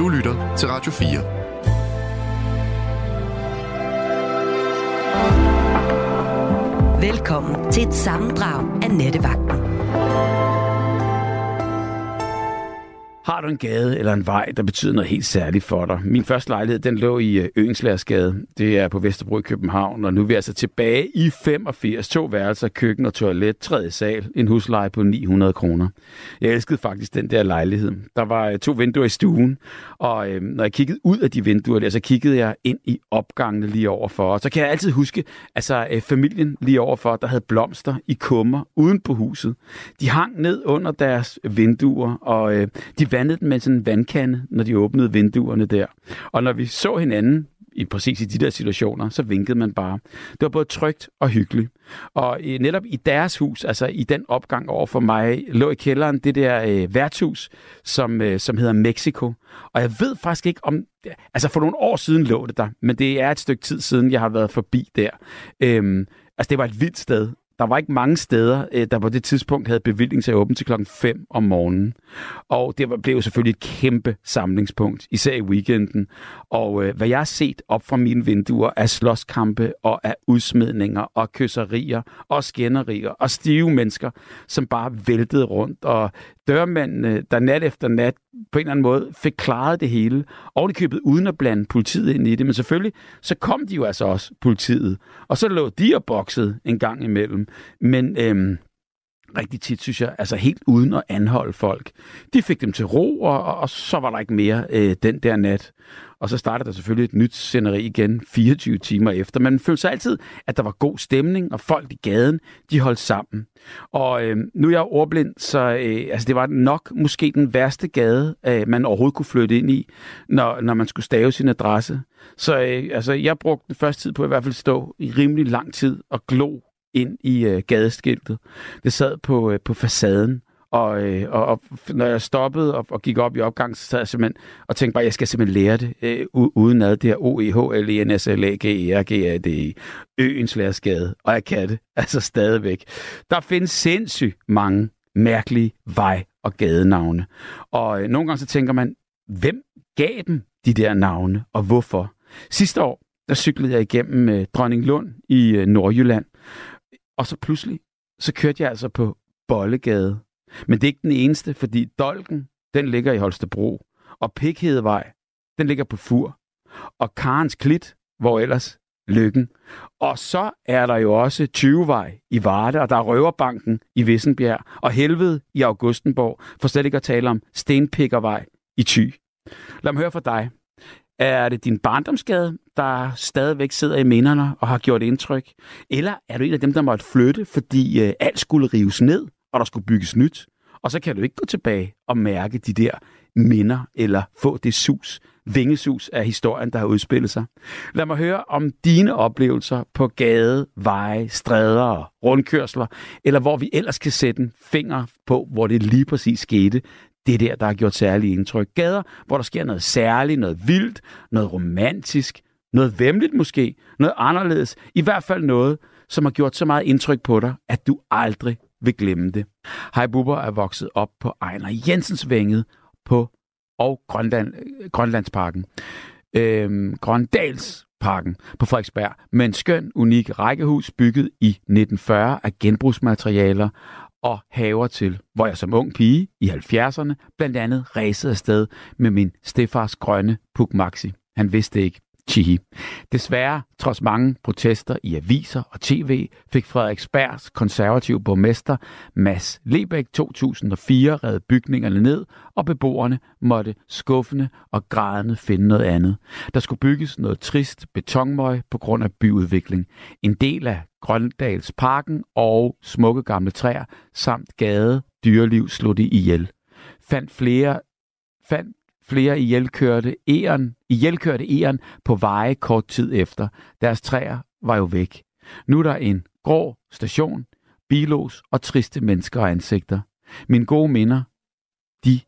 Du lytter til Radio 4. Velkommen til et sammendrag af Nettevagten. Har du en gade eller en vej, der betyder noget helt særligt for dig? Min første lejlighed, den lå i øh, Øenslærsgade. Det er på Vesterbro i København, og nu er vi altså tilbage i 85. To værelser, køkken og toilet, tredje sal, en husleje på 900 kroner. Jeg elskede faktisk den der lejlighed. Der var øh, to vinduer i stuen, og øh, når jeg kiggede ud af de vinduer der, så kiggede jeg ind i opgangene lige overfor. Og så kan jeg altid huske, altså øh, familien lige overfor, der havde blomster i kummer uden på huset. De hang ned under deres vinduer, og øh, de vandede den med sådan en vandkande, når de åbnede vinduerne der. Og når vi så hinanden, i præcis i de der situationer, så vinkede man bare. Det var både trygt og hyggeligt. Og øh, netop i deres hus, altså i den opgang over for mig, lå i kælderen det der øh, værtshus, som, øh, som hedder Mexico. Og jeg ved faktisk ikke om... Altså for nogle år siden lå det der, men det er et stykke tid siden, jeg har været forbi der. Øhm, altså det var et vildt sted. Der var ikke mange steder, øh, der på det tidspunkt havde bevilling til at åbne til klokken 5 om morgenen. Og det blev jo selvfølgelig et kæmpe samlingspunkt, især i weekenden. Og øh, hvad jeg har set op fra mine vinduer af slåskampe og af udsmidninger og kysserier og skænderier og stive mennesker, som bare væltede rundt. Og dørmændene, der nat efter nat på en eller anden måde fik klaret det hele, og de købet uden at blande politiet ind i det. Men selvfølgelig, så kom de jo altså også, politiet. Og så lå de og boksede en gang imellem. Men øhm, rigtig tit, synes jeg, altså helt uden at anholde folk. De fik dem til ro, og, og så var der ikke mere øh, den der nat. Og så startede der selvfølgelig et nyt sceneri igen 24 timer efter. Men man følte sig altid, at der var god stemning, og folk i gaden, de holdt sammen. Og øh, nu er jeg ordblind, så øh, altså, det var nok måske den værste gade, øh, man overhovedet kunne flytte ind i, når, når man skulle stave sin adresse. Så øh, altså, jeg brugte den første tid på at i hvert fald stå i rimelig lang tid og glo ind i øh, gadeskiltet. Det sad på, øh, på facaden, og, øh, og, og når jeg stoppede og, og gik op i opgang, så sad jeg simpelthen og tænkte bare, at jeg skal simpelthen lære det øh, uden ad det her o e h l e n s l a g e r g a d e øens lærersgade. Og jeg kan det, altså stadigvæk. Der findes sindssygt mange mærkelige vej- og gadenavne. Og øh, nogle gange så tænker man, hvem gav dem de der navne, og hvorfor? Sidste år, der cyklede jeg igennem øh, Dronning Lund i øh, Nordjylland, og så pludselig, så kørte jeg altså på Bollegade. Men det er ikke den eneste, fordi Dolken, den ligger i Holstebro. Og Pikhedevej, den ligger på Fur. Og Karens Klit, hvor ellers Lykken. Og så er der jo også 20-vej i Varde, og der er Røverbanken i Vissenbjerg, og Helvede i Augustenborg, for slet ikke at tale om Stenpikkervej i Thy. Lad mig høre fra dig. Er det din barndomsgade, der stadigvæk sidder i minderne og har gjort indtryk? Eller er du en af dem, der måtte flytte, fordi øh, alt skulle rives ned, og der skulle bygges nyt? Og så kan du ikke gå tilbage og mærke de der minder, eller få det sus, vingesus af historien, der har udspillet sig. Lad mig høre om dine oplevelser på gade, veje, stræder og rundkørsler, eller hvor vi ellers kan sætte en finger på, hvor det lige præcis skete, det der, der har gjort særlig indtryk. Gader, hvor der sker noget særligt, noget vildt, noget romantisk, noget vemmeligt måske, noget anderledes. I hvert fald noget, som har gjort så meget indtryk på dig, at du aldrig vil glemme det. Hej Bubber er vokset op på Ejner Jensens Vænget på og Grønland, Grønlandsparken. Øhm, Grøndalsparken på Frederiksberg med en skøn, unik rækkehus bygget i 1940 af genbrugsmaterialer og haver til, hvor jeg som ung pige i 70'erne blandt andet ræsede afsted med min stefars grønne Puk Maxi. Han vidste ikke, Chihi. Desværre, trods mange protester i aviser og tv, fik Frederiksbergs konservative borgmester Mads Lebæk 2004 reddet bygningerne ned, og beboerne måtte skuffende og grædende finde noget andet. Der skulle bygges noget trist betonmøg på grund af byudvikling. En del af Grøndalsparken og smukke gamle træer samt gade dyreliv slog de ihjel. Fandt flere fandt flere ihjelkørte eren, ihjelkørte eren på veje kort tid efter. Deres træer var jo væk. Nu er der en grå station, bilos og triste mennesker og ansigter. Mine gode minder, de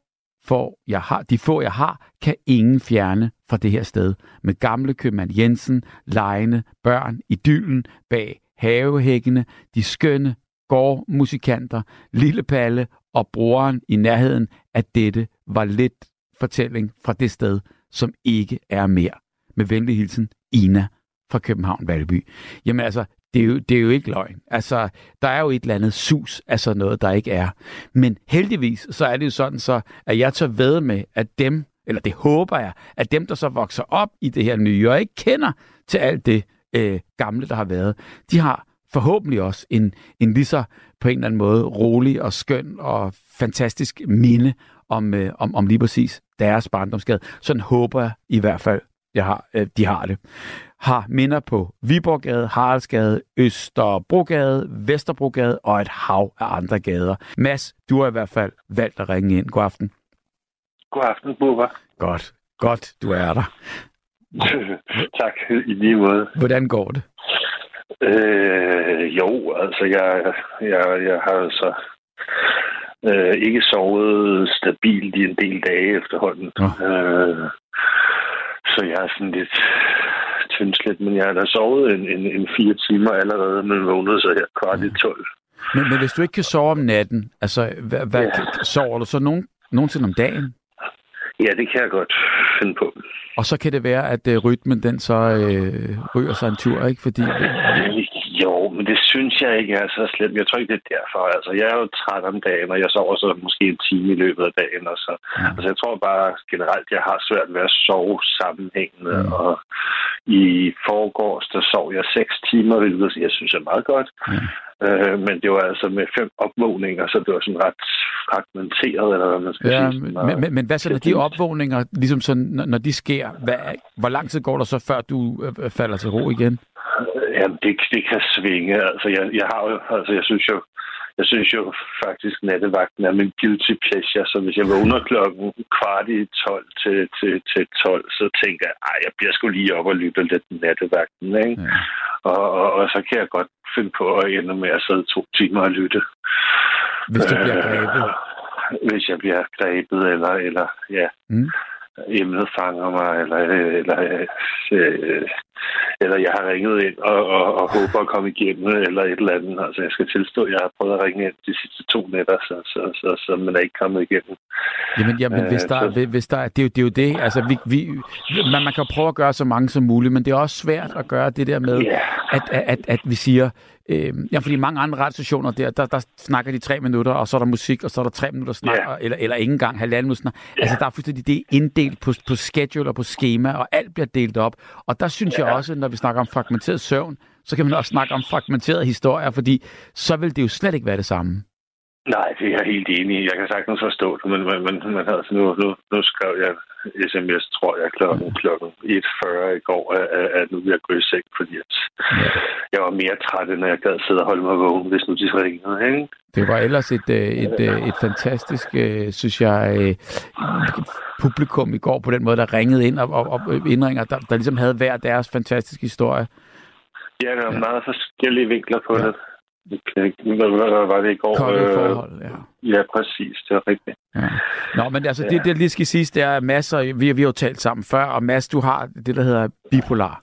får jeg har, de få jeg har, kan ingen fjerne fra det her sted. Med gamle købmand Jensen, lejende, børn, idyllen bag havehækkene, de skønne gårdmusikanter, Lille Palle og broren i nærheden at dette var lidt fortælling fra det sted, som ikke er mere. Med venlig hilsen, Ina fra København Valby. Jamen altså, det er, jo, det er jo ikke løgn. Altså, der er jo et eller andet sus af sådan noget, der ikke er. Men heldigvis, så er det jo sådan så, at jeg tør ved med, at dem, eller det håber jeg, at dem, der så vokser op i det her nye, og ikke kender til alt det øh, gamle, der har været, de har forhåbentlig også en, en lige så på en eller anden måde rolig og skøn og fantastisk minde om, øh, om, om lige præcis deres barndomsgade. Sådan håber jeg i hvert fald, jeg har, øh, de har det. Har minder på Viborggade, Haraldsgade, Østerbrogade, Vesterbrogade og et hav af andre gader. Mads, du har i hvert fald valgt at ringe ind. God aften. God aften, Bubber. Godt. Godt, du er der. tak, i lige måde. Hvordan går det? Øh, jo, altså jeg, jeg, jeg har altså øh, ikke sovet stabilt i en del dage efterhånden. Ja. Øh, så jeg er sådan lidt tyndslet, men jeg har da sovet en, en, en fire timer allerede, men vågnede så her kvart i tolv. Men, men hvis du ikke kan sove om natten, altså hvad, hvad, ja. sover du så nogen, nogensinde om dagen? Ja, det kan jeg godt finde på. Og så kan det være, at uh, rytmen den så øh, ryger sig en tur, ikke? Fordi... Øh, jo, men det synes jeg ikke er så slemt. Jeg tror ikke, det er derfor. Altså, jeg er jo træt om dagen, og jeg sover så måske en time i løbet af dagen. Og så. Ja. Altså, jeg tror bare generelt, jeg har svært ved at sove sammenhængende. Ja. Og i forgårs, der sov jeg seks timer, hvilket jeg synes er meget godt. Ja. Øh, men det var altså med fem opvågninger, så det var sådan ret fragmenteret, eller hvad man skal ja, sige. Men, men, men, men hvad så, når de opvågninger, ligesom sådan, når, de sker, hvad, hvor lang tid går der så, før du øh, falder til ro igen? Jamen, det, det kan svinge. Altså, jeg, jeg har jo, altså, jeg synes jo, jeg synes jo faktisk, at nattevagten er min guilty pleasure, så hvis jeg vågner klokken kvart i 12 til, til, til 12, så tænker jeg, at jeg bliver sgu lige op og lytte lidt nattevagten, ikke? Ja. Og, og, og, så kan jeg godt finde på at ende med at sidde to timer og lytte. Hvis du bliver grebet? Øh, hvis jeg bliver grebet, eller, eller ja. Mm emnet fanger mig, eller, eller, øh, eller jeg har ringet ind og, og, og håber at komme igennem, eller et eller andet. Altså, jeg skal tilstå, at jeg har prøvet at ringe ind de sidste to nætter, så, så, så, så man er ikke kommet igennem. Jamen, jamen hvis, der, så... hvis der, det, er jo, det er jo det. Altså, vi, vi, man, man kan prøve at gøre så mange som muligt, men det er også svært at gøre det der med, yeah. At, at, at, vi siger, Øh, ja, fordi mange andre radiostationer der, der, der snakker de tre minutter, og så er der musik, og så er der tre minutter snak, yeah. eller, eller ikke engang halvanden minutter snak. Yeah. Altså, der er fuldstændig det inddelt på, på schedule og på schema, og alt bliver delt op. Og der synes yeah. jeg også, når vi snakker om fragmenteret søvn, så kan man også snakke om fragmenterede historier, fordi så vil det jo slet ikke være det samme. Nej, det er jeg helt enig i. Jeg kan sagtens forstå det, men, men, men, men altså, nu, nu, nu skrev jeg sms, tror jeg, klokken, klokken 1.40 i går, at, at nu vil jeg gå i seng, fordi at jeg var mere træt, end jeg gad sidde og holde mig vågen, hvis nu de ringede. Ikke? Det var ellers et, øh, et, et, øh, et fantastisk, øh, synes jeg, publikum i går på den måde, der ringede ind og, og, og indringer, der, der ligesom havde hver deres fantastiske historie. Ja, der var ja. meget forskellige vinkler på ja. det. Hvad var det i går? Kolde øh, forhold, ja. Ja, præcis. Det er rigtigt. Ja. Nå, men altså, ja. det, det lige skal siges, det er masser, vi, vi har jo talt sammen før, og Mads, du har det, der hedder bipolar.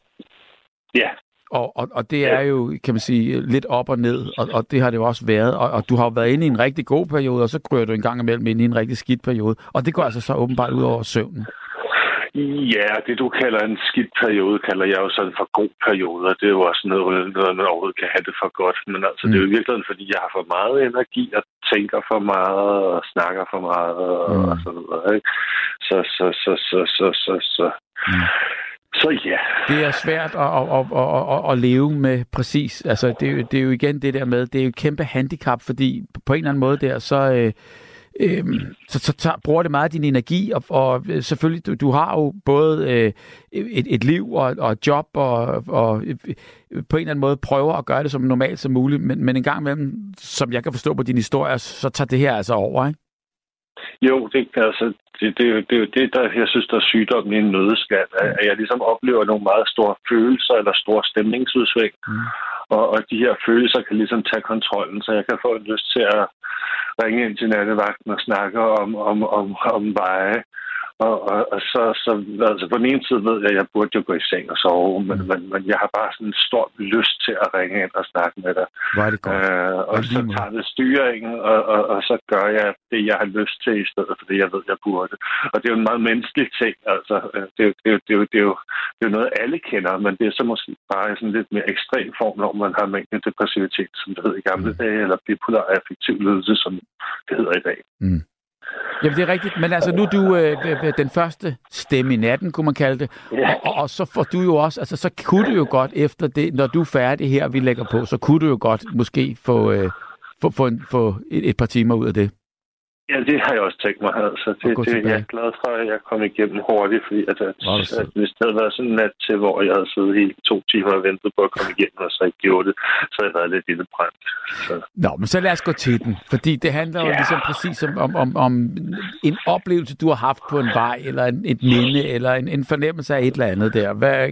Ja. Og, og, og det er jo, kan man sige, lidt op og ned, og, og det har det jo også været. Og, og du har jo været inde i en rigtig god periode, og så kryger du en gang imellem ind i en rigtig skidt periode. Og det går altså så åbenbart ud over søvnen. Ja, det du kalder en skidt periode, kalder jeg jo sådan for god periode, og det er jo også noget, noget man overhovedet kan have det for godt. Men altså, mm. det er jo i virkeligheden, fordi jeg har for meget energi, og tænker for meget, og snakker for meget, og, mm. og sådan noget. Ikke? Så, så, så, så, så, så, så. Mm. Så ja. Det er svært at, at, at, at, at, at leve med præcis. Altså, det, er jo, det er jo igen det der med, det er jo et kæmpe handicap, fordi på en eller anden måde der, så... Øh, Øhm, så, så tager, bruger det meget af din energi, og, og øh, selvfølgelig, du, du har jo både øh, et, et liv og, og et job, og, og øh, på en eller anden måde prøver at gøre det som normalt som muligt, men, men en gang imellem, som jeg kan forstå på din historie, så tager det her altså over, ikke? Jo, det, altså, det, det, det, det der jeg synes, der er sygdommen i en nødeskal, at jeg ligesom oplever nogle meget store følelser eller store stemningsudsving. Mm. Og, og de her følelser kan ligesom tage kontrollen, så jeg kan få en lyst til at ringe ind til nattevagten og snakke om, om, om, om veje Og, og, og så, så altså på den ene side ved jeg, at jeg burde jo gå i seng og sove, men, mm. men, men jeg har bare sådan en stor lyst til at ringe ind og snakke med dig. Er det godt. Øh, og så tager det styringen, og, og, og så gør jeg det, jeg har lyst til, i stedet for det, jeg ved, jeg burde. Og det er jo en meget menneskelig ting. Altså, øh, det, er det, er det, er det, er jo, det er jo noget, alle kender, men det er så måske bare sådan lidt mere ekstrem form, når man har mængden depressivitet, som det hed i gamle mm. dage, eller bipolar affektiv lidelse, som det hedder i dag. Mm. Jamen, det er rigtigt. Men altså, nu er du øh, den første stemme i natten, kunne man kalde det. Ja. Og, og, så får du jo også, altså, så kunne du jo godt efter det, når du er færdig her, vi lægger på, så kunne du jo godt måske få, øh, få, få, en, få et, et par timer ud af det. Ja, det har jeg også tænkt mig. Altså, det, det, jeg er glad for, at jeg kom igennem hurtigt, fordi at, at, at hvis det havde været sådan en nat til, hvor jeg havde siddet helt to timer og ventet på at komme igennem, og så ikke gjorde det, så havde jeg været lidt lille brændt. Så. Nå, men så lad os gå til den, fordi det handler jo ligesom præcis om, om, om, om en oplevelse, du har haft på en vej, eller en, et minde, eller en, en fornemmelse af et eller andet der. Hvad,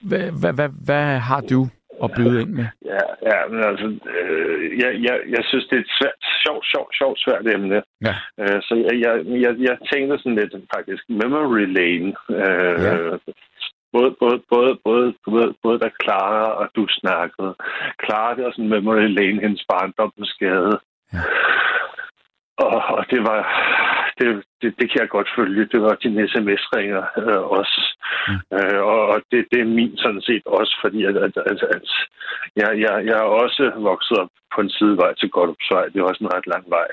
hvad, hvad, hvad, hvad har du at byde ind med? Ja, ja men altså, øh, jeg, jeg, jeg synes, det er et svært, sjovt, sjovt, sjovt svært emne. Ja. Øh, så jeg, jeg, jeg, jeg tænkte sådan lidt faktisk memory lane. Øh, ja. Både, både, både, både, både, både da Clara og du snakkede. Clara, det var sådan memory lane, hendes barndom skade. Ja. Og, og det var, det, det, det kan jeg godt følge. Det var din sms-ringer øh, også. Mm. Øh, og det, det er min sådan set også, fordi at, at, at, at jeg, jeg, jeg er også vokset op på en sidevej til Godopsvej. Det er også en ret lang vej.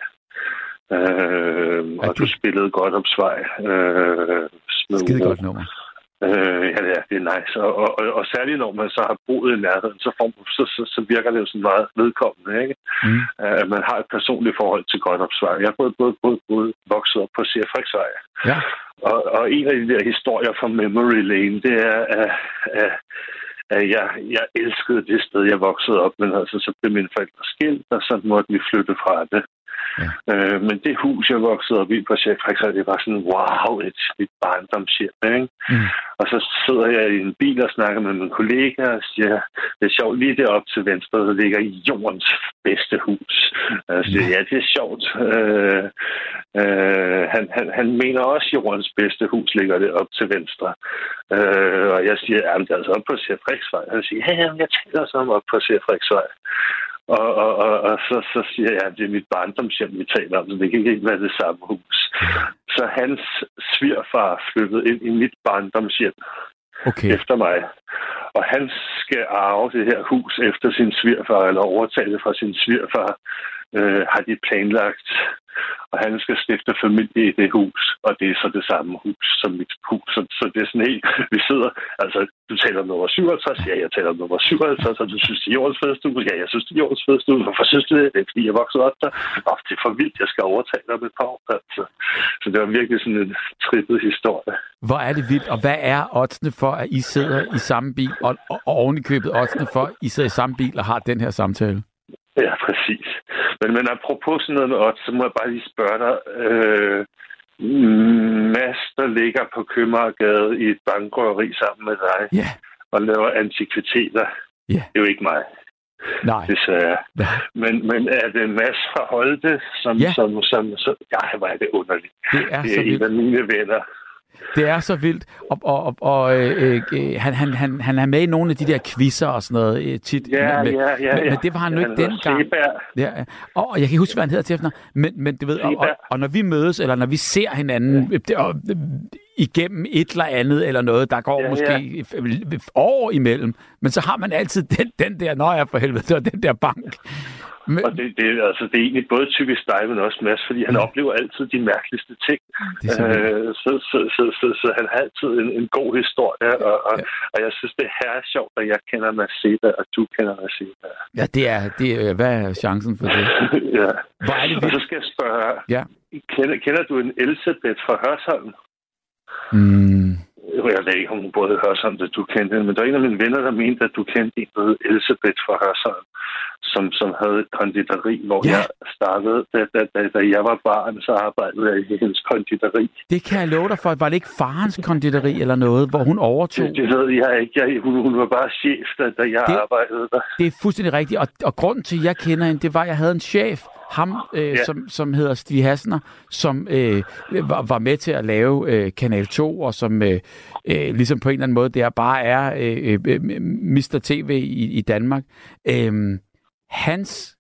Øh, og du spillede Godopsvej. Øh, Skide godt nummer. Øh, ja, ja, det er nice. Og, og, og, og særligt når man så har boet i nærheden, så, får, så, så, så virker det jo sådan meget vedkommende, ikke? Mm. At man har et personligt forhold til Godopsvej. Jeg har både, både, både, både vokset op på Sir Frederiksvej. Ja. Og, og en af de der historier fra Memory Lane, det er, at, at, at jeg, jeg elskede det sted, jeg voksede op, men altså, så blev mine forældre skilt, og så måtte vi flytte fra det. Ja. Øh, men det hus, jeg voksede op i på Chef det var sådan, wow, et, et barndomshjem, ikke? Mm. Og så sidder jeg i en bil og snakker med min kollega og siger, det er sjovt, lige deroppe til venstre, der ligger jordens bedste hus. Siger, ja, det er sjovt. Øh, øh, han, han, han mener også, at jordens bedste hus ligger det op til venstre. Øh, og jeg siger, ja, det er altså op på Chef Han siger, ja, jeg taler så om op på Chef og, og, og, og så, så siger jeg, at det er mit barndomshjem, vi taler om, så det kan ikke være det samme hus. Så hans svigerfar flyttede ind i mit barndomshjem okay. efter mig. Og han skal arve det her hus efter sin svigerfar, eller overtage det fra sin svigerfar, øh, har de planlagt og han skal stifte familie i det hus, og det er så det samme hus som mit hus. Så, så det er sådan helt, vi sidder, altså du taler om nummer 57, ja, jeg taler om nummer 57, og du synes, det er jordens fedeste hus, ja, jeg synes, det er jordens fedeste hus, hvorfor synes du det? Det er, fordi jeg voksede op der. Nå, det er for vildt, jeg skal overtage dig med et par år. Altså. Så det var virkelig sådan en trippet historie. Hvor er det vildt, og hvad er oddsene for, at I sidder i samme bil, og, og ovenikøbet oddsene for, at I sidder i samme bil og har den her samtale? Ja, præcis. Men, men apropos sådan noget med odds, så må jeg bare lige spørge dig. Øh, Mads, der ligger på Købmagergade i et bankrøveri sammen med dig yeah. og laver antikviteter. Yeah. Det er jo ikke mig. Nej. Jeg. Ja. Men, men er det Mads fra Holte, som, ja. som, som, som, ja, hvor er det underligt. Det er, det er så en af mine venner. Det er så vildt. Og, og, og øh, øh, han, han, han, han er med i nogle af de der quizzer og sådan noget øh, tit. Ja, med, ja, ja. Men, men det var han jo ikke dengang. Ja, og, og jeg kan ikke huske, hvad han hedder til efter. Men, men du ved, og, og, og når vi mødes, eller når vi ser hinanden ja. det, og, igennem et eller andet eller noget, der går ja, måske ja. år imellem, men så har man altid den, den der, når jeg for helvede, og den der bank. Men... Og det, det, altså, det er egentlig både typisk dig, men også Mads, fordi han ja. oplever altid de mærkeligste ting. Øh, så, så, så, så, så han har altid en, en god historie, og, og, ja. og jeg synes, det er sjovt, at jeg kender Maseda, og du kender Maseda. Ja, det er, det er, hvad er chancen for det? ja. Hvor er det og så skal jeg spørge, ja. kender, kender du en Elisabeth fra Hørsholm? Mm. Jeg ved ikke, om hun både Hørsholm, at du kendte hende, men der er en af mine venner, der mente, at du kendte en, der hed Elisabeth fra Hørsholm som, som havde et konditori, hvor ja. jeg startede. Da, da, da, da jeg var barn, så arbejdede jeg i hendes konditori. Det kan jeg love dig for. Var det ikke farens konditori eller noget, hvor hun overtog? Det, det ved jeg ikke. Jeg, hun, hun var bare chef, da, da jeg det, arbejdede der. Det er fuldstændig rigtigt. Og, og grunden til, at jeg kender hende, det var, at jeg havde en chef, ham, øh, ja. som, som hedder Stig Hassner, som øh, var, var med til at lave øh, Kanal 2, og som øh, øh, ligesom på en eller anden måde der bare er øh, øh, Mr. TV i, i Danmark. Øh, hans,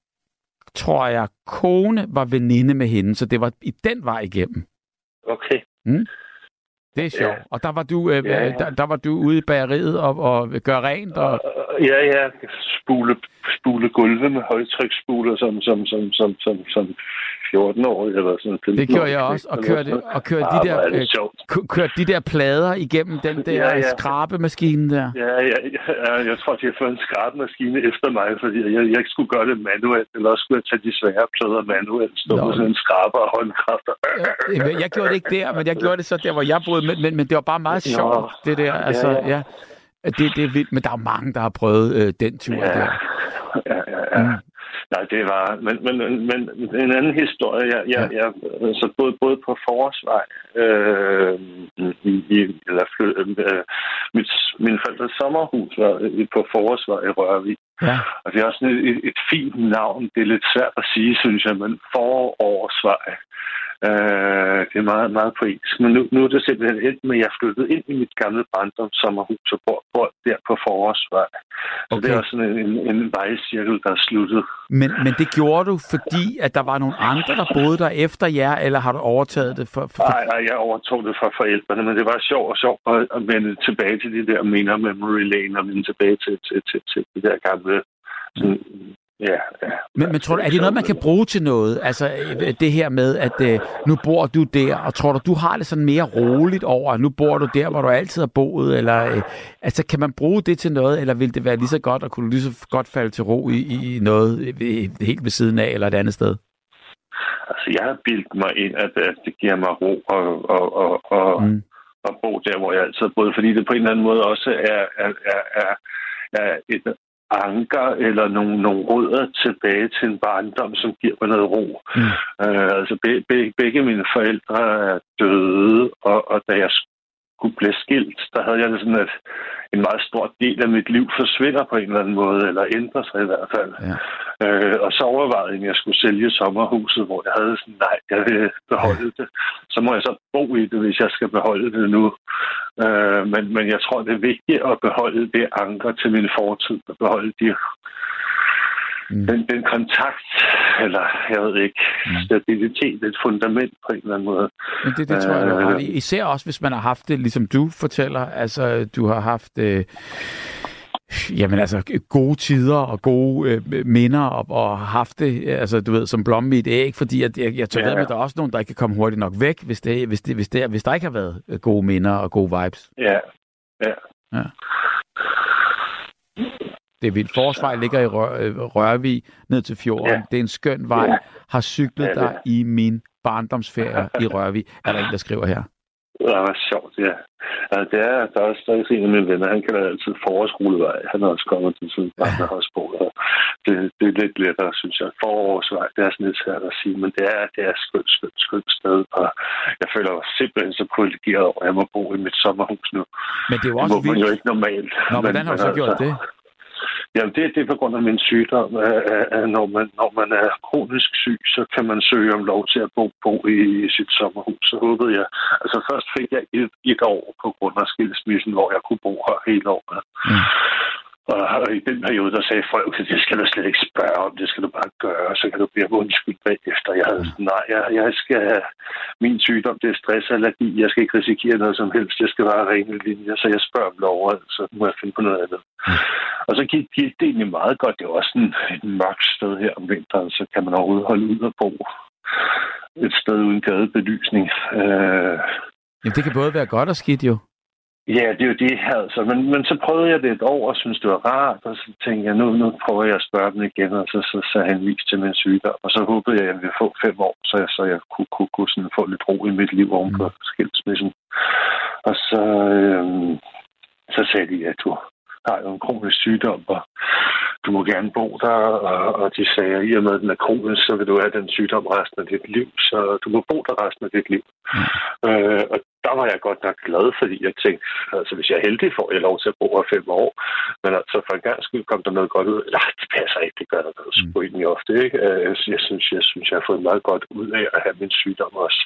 tror jeg, kone var veninde med hende, så det var i den vej igennem. Okay. Mm? Det er sjovt. Ja. Og der var du, øh, ja, ja. Der, der var du ude i bageriet og, og gøre rent? Og... Ja, ja. Spule, spule gulve med højtryksspuler som, som, som, som, som, som 14 år eller sådan noget. Det gjorde jeg også, og kørte, og kørte, de der, øh, kørte de der plader igennem den der ja, ja. skrabemaskine der. Ja, ja, ja, jeg tror, de har fået en skrabemaskine efter mig, fordi jeg, jeg ikke skulle gøre det manuelt, eller også skulle jeg tage de svære plader manuelt, stå med sådan en skraber og håndkraft. Ja, jeg gjorde det ikke der, men jeg gjorde det så der, hvor jeg boede, men, men, men det var bare meget sjovt, det der. Altså, ja, ja. ja. Det, det er vildt, men der er mange, der har prøvet øh, den tur ja. der. Ja, ja, ja. Mm. Nej, det var... Men, men, men en anden historie, jeg, jeg, ja. jeg, altså både, både på Forårsvej, øh, i, i, eller øh, mit, min forældres sommerhus var på Forårsvej i Rørvig. Ja. Og det er også et, et, et fint navn. Det er lidt svært at sige, synes jeg, men Forårsvej. Øh, det er meget, meget poetisk. Men nu, nu er det simpelthen endt med, at jeg flyttede ind i mit gamle barndomssommerhus og bor, bor der på Forårsvej. Så okay. det er også sådan en, en, en vejcirkel, der er sluttet. Men, men det gjorde du, fordi at der var nogle andre, der boede der efter jer, eller har du overtaget det for... for... Nej, nej, jeg overtog det fra forældrene, men det var sjovt og sjovt at, at vende tilbage til de der minder memory lane, og vende tilbage til, til, til, til det der gamle sådan, Ja, ja. Men, men tror du, er det noget, man kan bruge til noget? Altså det her med, at øh, nu bor du der, og tror du, du har det sådan mere roligt over, at nu bor du der, hvor du altid har boet? Eller, øh, altså kan man bruge det til noget, eller vil det være lige så godt, at kunne lige så godt falde til ro i, i noget øh, helt ved siden af, eller et andet sted? Altså jeg har bildt mig ind, at, at det giver mig ro og, og, og, og, mm. og bo der, hvor jeg altid har boet, fordi det på en eller anden måde også er, er, er, er er et anker eller nogle, nogle rødder tilbage til en barndom, som giver mig noget ro. Mm. Øh, altså be, be, begge mine forældre er døde, og, og da jeg skulle blive skilt, der havde jeg det sådan, at en meget stor del af mit liv forsvinder på en eller anden måde, eller ændrer sig i hvert fald. Ja. Øh, og så overvejede jeg, at jeg skulle sælge sommerhuset, hvor jeg havde sådan, nej, jeg vil beholde det. Så må jeg så bo i det, hvis jeg skal beholde det nu. Øh, men, men jeg tror, det er vigtigt at beholde det anker til min fortid, at beholde de Mm. Den, den kontakt, eller jeg ved ikke, mm. stabilitet, et fundament på en eller anden måde. Men det, det tror jeg, du har Især også, hvis man har haft det, ligesom du fortæller, altså du har haft... Øh, Jamen altså, gode tider og gode øh, minder og, og haft det, altså du ved, som blomme i et æg, fordi jeg, jeg, jeg tror, ja, ja. at der er også nogen, der ikke kan komme hurtigt nok væk, hvis, det, hvis, det, hvis, det, hvis der ikke har været øh, gode minder og gode vibes. Ja, ja. ja. Det er vildt. Forsvej ligger i Rør, øh, Rørvig ned til fjorden. Ja. Det er en skøn vej. Ja. Har cyklet ja, der i min barndomsferie i Rørvig. Er der en, der skriver her? Det var sjovt, ja. Altså, det er, der er også, er en af mine venner, han kalder altid forårsskolevej. Han har også kommet til sådan en ja. Det, det er lidt lettere, synes jeg. Forårsvej, det er sådan lidt svært at sige, men det er, det er skønt, skønt, skønt sted, og jeg føler mig simpelthen så privilegeret over, at jeg må bo i mit sommerhus nu. Men det er jo også det må man jo ikke normalt. Nå, hvordan har du så gjort altså, det? Jamen, det, det er på grund af min sygdom. Når man, når man er kronisk syg, så kan man søge om lov til at bo, bo i, i sit sommerhus. Så håbede jeg... Altså, først fik jeg et, et år på grund af skilsmissen, hvor jeg kunne bo her hele året. Mm. Og i den periode, der sagde folk, at det skal du slet ikke spørge om, det skal du bare gøre, så kan du blive undskyld bagefter. Jeg havde sådan, nej, jeg, jeg skal have min sygdom, det er stressallergi, jeg skal ikke risikere noget som helst, det skal være rene linjer, så jeg spørger om lov, så må jeg finde på noget andet. Og så gik, gik det egentlig meget godt. Det var også sådan et mørkt sted her om vinteren, så kan man overhovedet holde ud og bo et sted uden gadebelysning. Øh... Jamen, det kan både være godt og skidt jo. Ja, det er jo det, altså. Men, men så prøvede jeg det et år og synes det var rart, og så tænkte jeg, nu, nu prøver jeg at spørge dem igen, og så, så, så han vist til min sygdom. Og så håbede jeg, at jeg ville få fem år, så jeg, så jeg kunne, kunne, kunne sådan få lidt ro i mit liv oven på mm. skilsmissen. Og så, øhm, så sagde de, at du har jo en kronisk sygdom, og du må gerne bo der, og, og de sagde, at i og med, at den er kronisk, så vil du have den sygdom resten af dit liv, så du må bo der resten af dit liv. Mm. Øh, og der var jeg godt nok glad, fordi jeg tænkte, altså hvis jeg er heldig, får jeg lov til at bo her fem år. Men altså for en gang skyld kom der noget godt ud. Nej, det passer ikke, det gør der noget sgu egentlig ofte, ikke? Øh, jeg synes, jeg synes, jeg har fået meget godt ud af at have min sygdom også.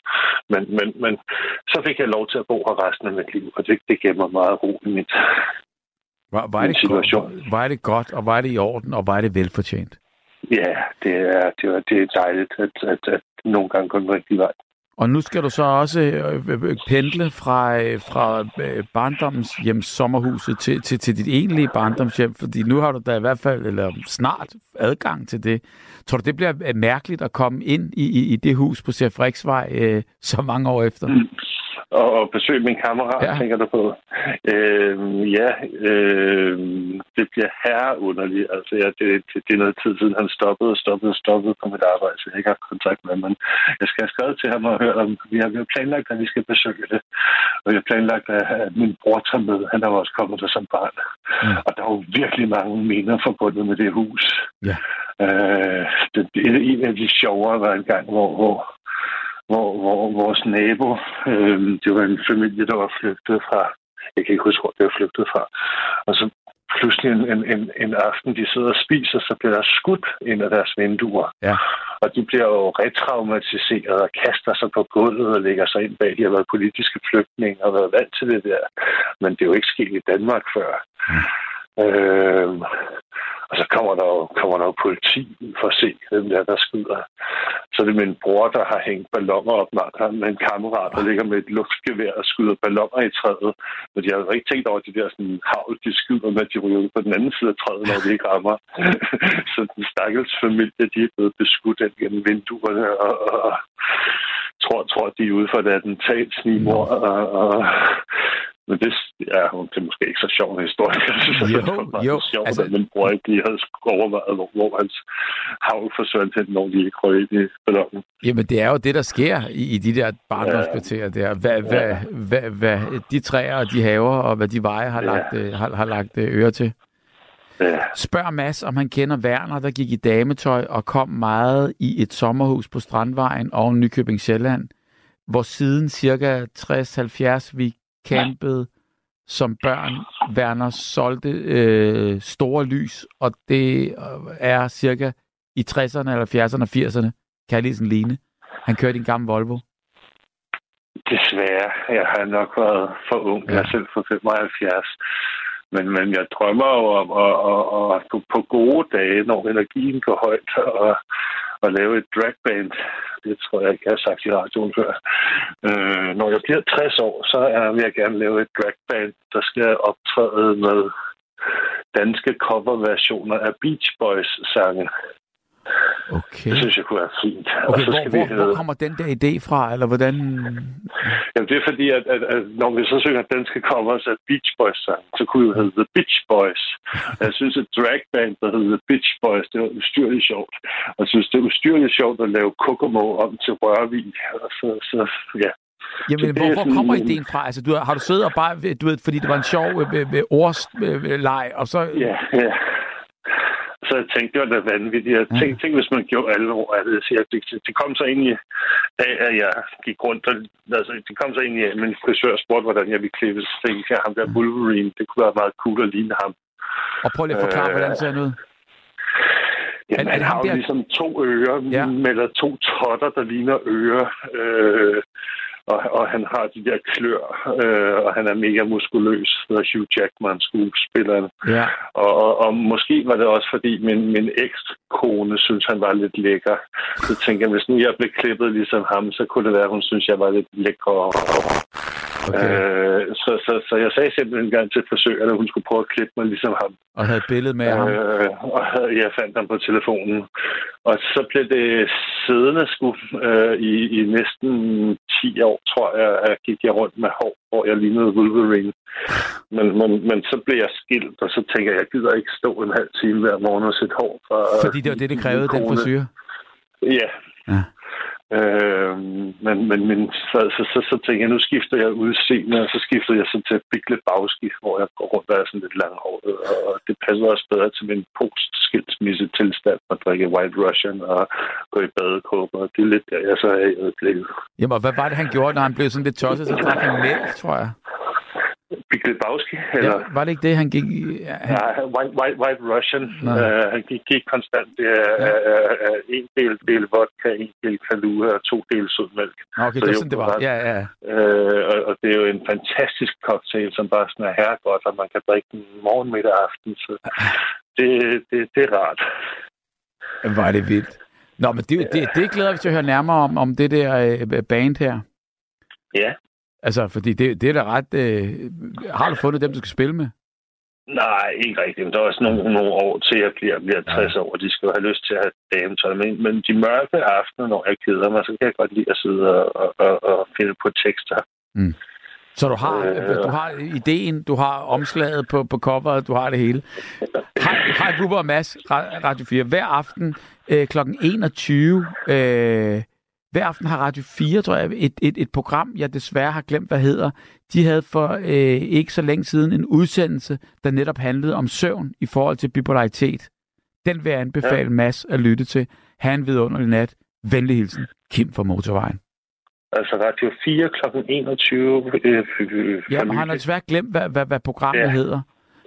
Men, men, men så fik jeg lov til at bo her resten af mit liv, og det, det giver mig meget ro i mit, var, var, det situation. Godt, var det godt, og var det i orden, og var det velfortjent? Ja, det er, det er, det er dejligt, at, at, at nogle gange gå den rigtige vej. Og nu skal du så også øh, øh, pendle fra, øh, fra barndommens hjem sommerhuset til, til, til dit egentlige barndomshjem, fordi nu har du da i hvert fald, eller snart, adgang til det. Tror du, det bliver mærkeligt at komme ind i, i, i det hus på Sefriksvej øh, så mange år efter? Mm og, besøge min kammerat, ja. tænker du på. Øh, ja, øh, det bliver herreunderligt. Altså, ja, det, det, det er noget tid siden, han stoppede og stoppede og stoppede på mit arbejde, så jeg ikke har haft kontakt med ham. Men jeg skal have skrevet til ham og høre, om vi har, vi har planlagt, at vi skal besøge det. Og jeg har planlagt, at min bror tager med. Han er også kommet der som barn. Mm. Og der er jo virkelig mange minder forbundet med det hus. Ja. Øh, det, en af de sjovere var en gang, hvor, hvor hvor, hvor vores nabo, øh, det var en familie, der var flygtet fra, jeg kan ikke huske, hvor det var flygtet fra, og så pludselig en, en, en, en aften, de sidder og spiser, så bliver der skudt ind af deres vinduer. Ja. Og de bliver jo retraumatiseret og kaster sig på gulvet og lægger sig ind bag. De har været politiske flygtninge og været vant til det der. Men det er jo ikke sket i Danmark før. Mm. Øh, og så kommer der jo, kommer der jo politi for at se, hvem der, der skyder. Så det er min bror, der har hængt ballonger op med en kammerat, der ligger med et luftgevær og skyder ballonger i træet. Men de har jo ikke tænkt over de der sådan, havl, de skyder med, at de ryger ud på den anden side af træet, når de ikke rammer. så den stakkels familie, de er blevet beskudt ind gennem vinduerne og, og, tror, tror, de er ude for et attentatsnimor. Og, og, men det, ja, det er måske ikke så sjov en historie. Jo, jo. Sjovt, altså... at min bror ikke lige havde overvejet, hvor, hvor hans havl forsvandt hen, når de ikke røg ind i ballonen. Jamen, det er jo det, der sker i, i de der barndomskvarterer der. Hvad, ja. hvad, hvad, hvad, de træer og de haver og hvad de veje har, ja. lagt, øh, har, har lagt øh, øre til. Ja. Spørg Mads, om han kender Werner, der gik i dametøj og kom meget i et sommerhus på Strandvejen og Nykøbing Sjælland, hvor siden cirka 60-70 vi campede som børn. Werner solgte øh, store lys, og det er cirka i 60'erne, eller 70'erne og 80'erne. Kan jeg lige sådan ligne? Han kørte en gammel Volvo. Desværre. Jeg har nok været for ung. Ja. Jeg er selv for 75. Men, men jeg drømmer jo om at, at, at, at på, på gode dage, når energien går højt, og, at lave et dragband. Det tror jeg ikke, jeg har sagt i radioen før. Øh, når jeg bliver 60 år, så er, vil jeg gerne lave et dragband, der skal optræde med danske coverversioner af Beach Boys-sange. Okay. Det synes jeg kunne være fint. Okay, så skal hvor, vi, hvor, hvor kommer den der idé fra, eller hvordan? Jamen, det er fordi, at, at, at når vi så synger danske covers af Beach Boys sang, så kunne det hedde The Beach Boys. jeg synes, at dragband, der hedder The Beach Boys, det var ustyrligt sjovt. Og jeg synes, det er ustyrligt sjovt at lave Kokomo om til Rørvig. Og så, så ja, Jamen, hvor, hvor kommer ideen fra? Altså, du, har du siddet og bare, du ved, fordi det var en sjov øh, øh, ordsleg, og så... Ja, ja. Så jeg tænkte, det var da vanvittigt. Jeg tænkte, ja. tænkte hvis man gjorde alvor af det. Så jeg, det, det kom så egentlig af, at jeg gik rundt. Og, altså, det kom så egentlig af, at min frisør spurgte, hvordan jeg ville klippe. Så tænkte jeg, ham der Wolverine, det kunne være meget cool at ligne ham. Og prøv lige at forklare, øh, hvordan ser han ud? Jamen, han har jo der... ligesom to ører, ja. eller to totter, der ligner ører. Øh, og, og han har de der klør, øh, og han er mega muskuløs, hedder Hugh Jackman, skuespilleren. Ja. Og, og, og måske var det også, fordi min, min ekskone synes, han var lidt lækker. Så tænkte jeg, hvis nu jeg blev klippet ligesom ham, så kunne det være, hun synes, jeg var lidt lækker. Okay. Øh, så, så, så jeg sagde simpelthen en gang til frisøren, at hun skulle prøve at klippe mig ligesom ham. Og havde et billede med øh, ham? Og jeg fandt ham på telefonen. Og så blev det siddende sku øh, i, i næsten 10 år, tror jeg, at gik jeg rundt med hår, hvor jeg lignede Wolverine. Men, men, men så blev jeg skilt, og så tænker jeg, jeg gider ikke stå en halv time hver morgen og sætte hår. For, Fordi det var det, det krævede, den frisyr? Ja. ja. Øh, men, men, men så, så, så, så tænkte jeg, nu skifter jeg udseende, og så skifter jeg så til Big Lebowski, hvor jeg går rundt og er sådan lidt langhåret, og det passer også bedre til min post-skilsmisse tilstand at drikke White Russian og gå i badekåber, og det er lidt der, jeg så er i øjeblikket. Jamen, hvad var det, han gjorde, når han blev sådan lidt tosset? Så drak han mælk, tror jeg. Big Lebowski, eller? Ja, var det ikke det, han gik i? Han... Ja, White, White, White Russian. Uh, han gik, gik konstant uh, ja. uh, uh, en del, del vodka, en del kalua og to del sødmælk. Okay, så det er sådan, det var. Ja, ja. Uh, og, og, det er jo en fantastisk cocktail, som bare sådan er herregodt, og man kan drikke den morgen, middag og aften. Så det, det, det er rart. Var det vildt. Nå, men det, ja. det, det glæder vi til at høre nærmere om, om det der band her. Ja. Altså, fordi det, det er da ret... Øh, har du fundet dem, du skal spille med? Nej, ikke rigtigt. Men der er også nogle, nogle år til, jeg bliver, bliver 60 ja. år. De skal jo have lyst til at have dametøj. Men, men de mørke aftener, når jeg keder mig, så kan jeg godt lide at sidde og, og, og finde på tekster. Mm. Så du har, øh, du har ideen, du har omslaget på, på coveret, du har det hele. Har, har Bubber og Mads, Radio 4, hver aften øh, kl. 21 øh, hver aften har Radio 4, tror jeg, et, et, et program, jeg desværre har glemt, hvad hedder. De havde for øh, ikke så længe siden en udsendelse, der netop handlede om søvn i forhold til bipolaritet. Den vil jeg anbefale ja. Mads at lytte til. Ha' en vidunderlig nat. Venlig hilsen, Kim fra Motorvejen. Altså Radio 4 kl. 21. Øh, øh, ja, men han har desværre glemt, hvad, hvad, hvad programmet ja. hedder.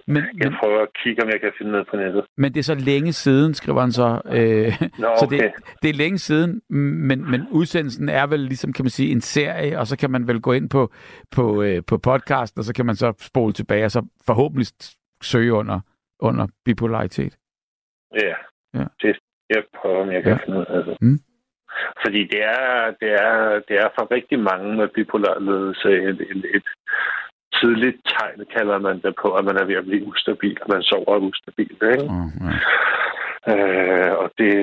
Men, jeg men, prøver at kigge, om jeg kan finde noget på nettet. Men det er så længe siden, skriver han så. Øh, Nå, okay. Så det, det er længe siden, men, men udsendelsen er vel ligesom, kan man sige, en serie, og så kan man vel gå ind på, på, øh, på podcasten, og så kan man så spole tilbage, og så forhåbentlig søge under, under bipolaritet. Ja, ja. Det, jeg prøver, om jeg kan ja. finde ud af det. Mm. Fordi det er, det, er, det er for rigtig mange med bipolar ledelse et, et, et, tidligt tegn, kalder man det på, at man er ved at blive ustabil, og man sover ustabil. Ikke? Mm, yeah. Øh, og det,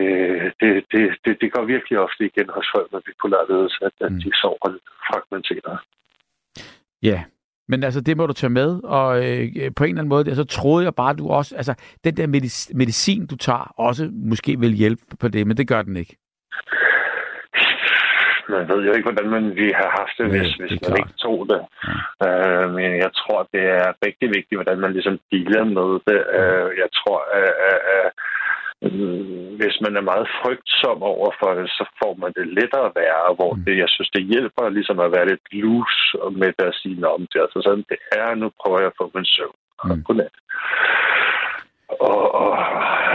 det, det, det, det går virkelig ofte igen hos folk med bipolar ledelse, at, at mm. de sover fragmenteret. Ja, men altså, det må du tage med, og øh, på en eller anden måde, så altså, troede jeg bare, at du også, altså, den der medicin, du tager, også måske vil hjælpe på det, men det gør den ikke man ved jo ikke, hvordan man ville have haft det, hvis, ja, hvis man klart. ikke tog det. Ja. Øh, men jeg tror, det er rigtig vigtigt, hvordan man ligesom dealer med det. Øh, jeg tror, at, at, at hvis man er meget frygtsom over for det, så får man det lettere at være, hvor mm. det, jeg synes, det hjælper ligesom at være lidt loose med det at sige, om det er altså sådan, det er, nu prøver jeg at få min søvn. Mm. Godnat. Og, og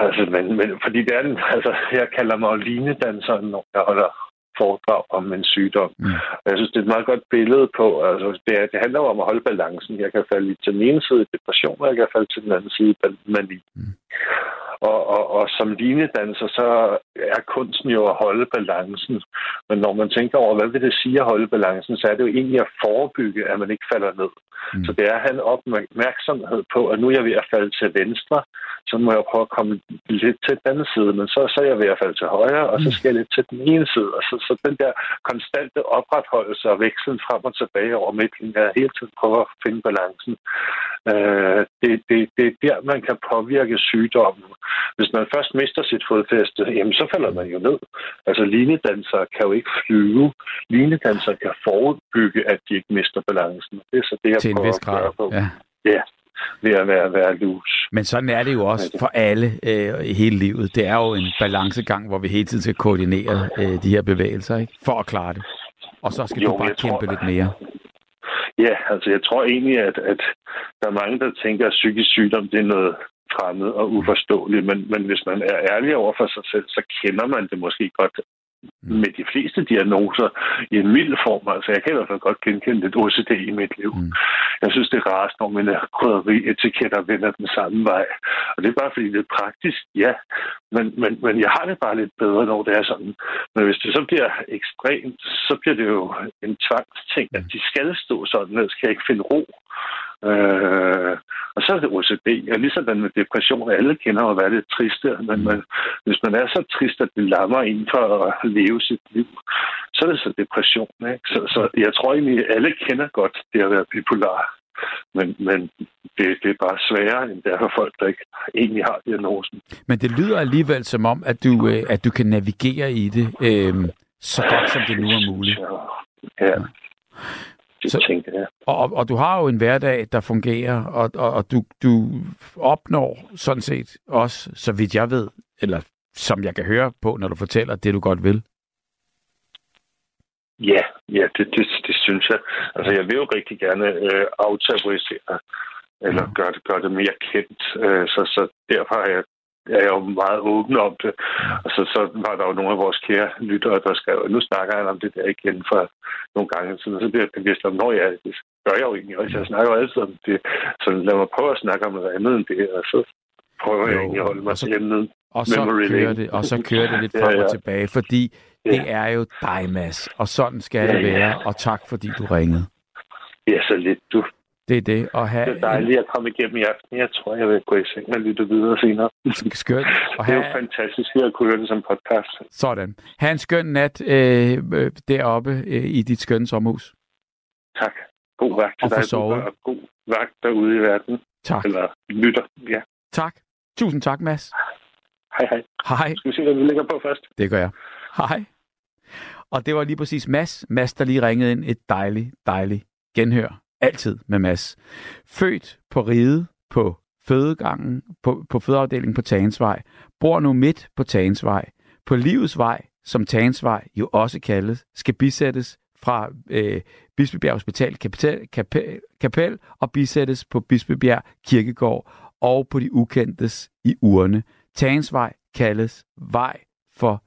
altså, men, men, fordi det er den, altså, jeg kalder mig linedanser, når jeg holder foredrag om en sygdom. Mm. Jeg synes, det er et meget godt billede på, altså det, det handler om at holde balancen. Jeg kan falde til den ene side depression, og jeg kan falde til den anden side mani. Mm. Og, og, og som linedanser, så er kunsten jo at holde balancen. Men når man tænker over, hvad vil det sige at holde balancen, så er det jo egentlig at forebygge, at man ikke falder ned. Mm. Så det er at have en opmærksomhed på, at nu er jeg ved at falde til venstre, så må jeg prøve at komme lidt til den anden side, men så, så er jeg ved at falde til højre, og så skal jeg lidt til den ene side. Og så, så den der konstante opretholdelse og vekslen frem og tilbage over midten, jeg hele tiden prøver at finde balancen. Øh, det, det, det er der, man kan påvirke sygdommen. Hvis man først mister sit fodfæste, jamen så falder man jo ned. Altså linedanser kan jo ikke flyve. Linedanser kan forebygge, at de ikke mister balancen. Det er så det, jeg til prøver at gøre på. Ja. ja ved at være, være lus. Men sådan er det jo også for alle øh, i hele livet. Det er jo en balancegang, hvor vi hele tiden skal koordinere øh, de her bevægelser, ikke? For at klare det. Og så skal jo, du bare kæmpe tror, lidt mere. Ja, altså jeg tror egentlig, at, at der er mange, der tænker, at psykisk sygdom det er noget fremmed og uforståeligt, men, men hvis man er ærlig over for sig selv, så kender man det måske godt. Med de fleste diagnoser i en mild form. Altså, jeg kan i hvert fald godt genkende lidt OCD i mit liv. Mm. Jeg synes, det er rart, når mine krydderi-etiketter vender den samme vej. Og det er bare fordi, det er praktisk, ja. Men, men, men jeg har det bare lidt bedre, når det er sådan. Men hvis det så bliver ekstremt, så bliver det jo en tvangsting, at de skal stå sådan, at skal jeg ikke finde ro. Øh, og så er det OCD, og ligesom med depression, alle kender at være lidt triste, men man, hvis man er så trist, at det lammer ind for at leve sit liv, så er det så depression. Ikke? Så, så jeg tror egentlig, at alle kender godt det at være bipolar. Men, men det, det er bare sværere, end det er for folk, der ikke egentlig har diagnosen. Men det lyder alligevel som om, at du, øh, at du kan navigere i det øh, så godt, som det nu er muligt. Ja. ja det så, tænker jeg. Og, og du har jo en hverdag, der fungerer, og, og, og du, du opnår sådan set også, så vidt jeg ved, eller som jeg kan høre på, når du fortæller det, du godt vil. Ja, ja det, det, det synes jeg. Altså, jeg vil jo rigtig gerne øh, aftabuisere, eller Ja. gøre, det, gøre det mere kendt. Øh, så, så derfor er jeg, er jeg jo meget åben om det. Og så, så var der jo nogle af vores kære lyttere, der skrev, nu snakker han om det der igen for nogle gange siden. Så bliver jeg bevidst om, når jeg det gør jeg jo egentlig også. Jeg snakker jo altid om det. Så lad mig prøve at snakke om noget andet end det, og så prøver jeg Jo, egentlig at holde mig så- til emnet. Og så, Memory kører lane. det, og så kører det lidt Ja, frem og ja. tilbage, fordi Ja. det er jo dig, Mads. Og sådan skal det Ja, ja. være. Og tak, fordi du ringede. Ja, så lidt. Du, Det er det. Og det er have dejligt at komme igennem i aften. Jeg tror, jeg vil gå i seng og lytte videre senere. skønt. Og Det er jo have, fantastisk at kunne høre det som podcast. sådan. Ha' en skøn nat øh, øh, deroppe øh, i dit skønne sommerhus. Tak. God vagt til Og dig, og god vagt derude i verden. Tak. Eller lytter. Ja. Tak. Tusind tak, Mads. Hej, hej. Hej. Skal vi se, hvad vi lægger på først? Det gør jeg. Hej. Og det var lige præcis Mads. Mads, der lige ringede ind. Et dejligt, dejligt genhør. Altid med Mads. Født på ride på fødegangen, på, på fødeafdelingen på Tagensvej. Bor nu midt på Tagensvej. På livets vej, som Tagensvej jo også kaldes, skal bisættes fra øh, Bispebjerg Hospital kapitel, Kapel, Kapel og bisættes på Bispebjerg Kirkegård og på de ukendtes i urne. Tagensvej kaldes vej for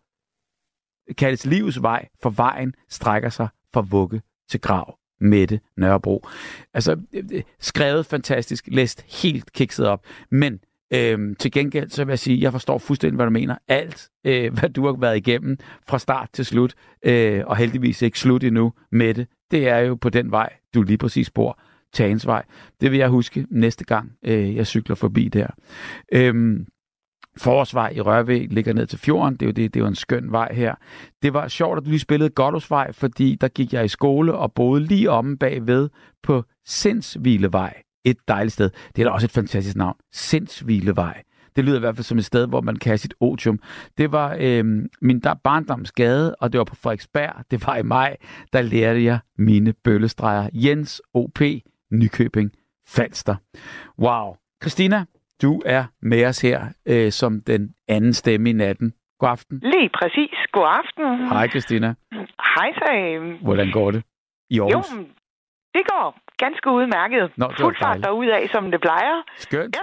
kaldes livets vej, for vejen strækker sig fra vugge til grav. Mette Nørrebro. Altså, øh, øh, skrevet fantastisk, læst helt kikset op, men øhm, til gengæld så vil jeg sige, jeg forstår fuldstændig, hvad du mener. Alt, øh, hvad du har været igennem fra start til slut, øh, og heldigvis ikke slut endnu, Mette, det er jo på den vej, du lige præcis bor, Tagensvej. Det vil jeg huske næste gang, øh, jeg cykler forbi der. Øhm, Forårsvej i Rørvig ligger ned til fjorden. Det er jo, det, det er jo en skøn vej her. Det var sjovt, at du lige spillede Goddersvej, fordi der gik jeg i skole og boede lige omme bagved på Sindsvilevej. Et dejligt sted. Det er da også et fantastisk navn. Sindsvilevej. Det lyder i hvert fald som et sted, hvor man kan have sit otium. Det var øh, min der barndomsgade, og det var på Frederiksberg. Det var i maj, der lærte jeg mine bøllestreger. Jens O.P. Nykøbing Falster. Wow. Christina, du er med os her øh, som den anden stemme i natten. God aften. Lige præcis. God aften. Hej Christina. Hej, så. Hvordan går det i Jo, Aarhus? men det går ganske udmærket. Nå, det Fuld fart derudad, som det plejer. Skønt. Ja.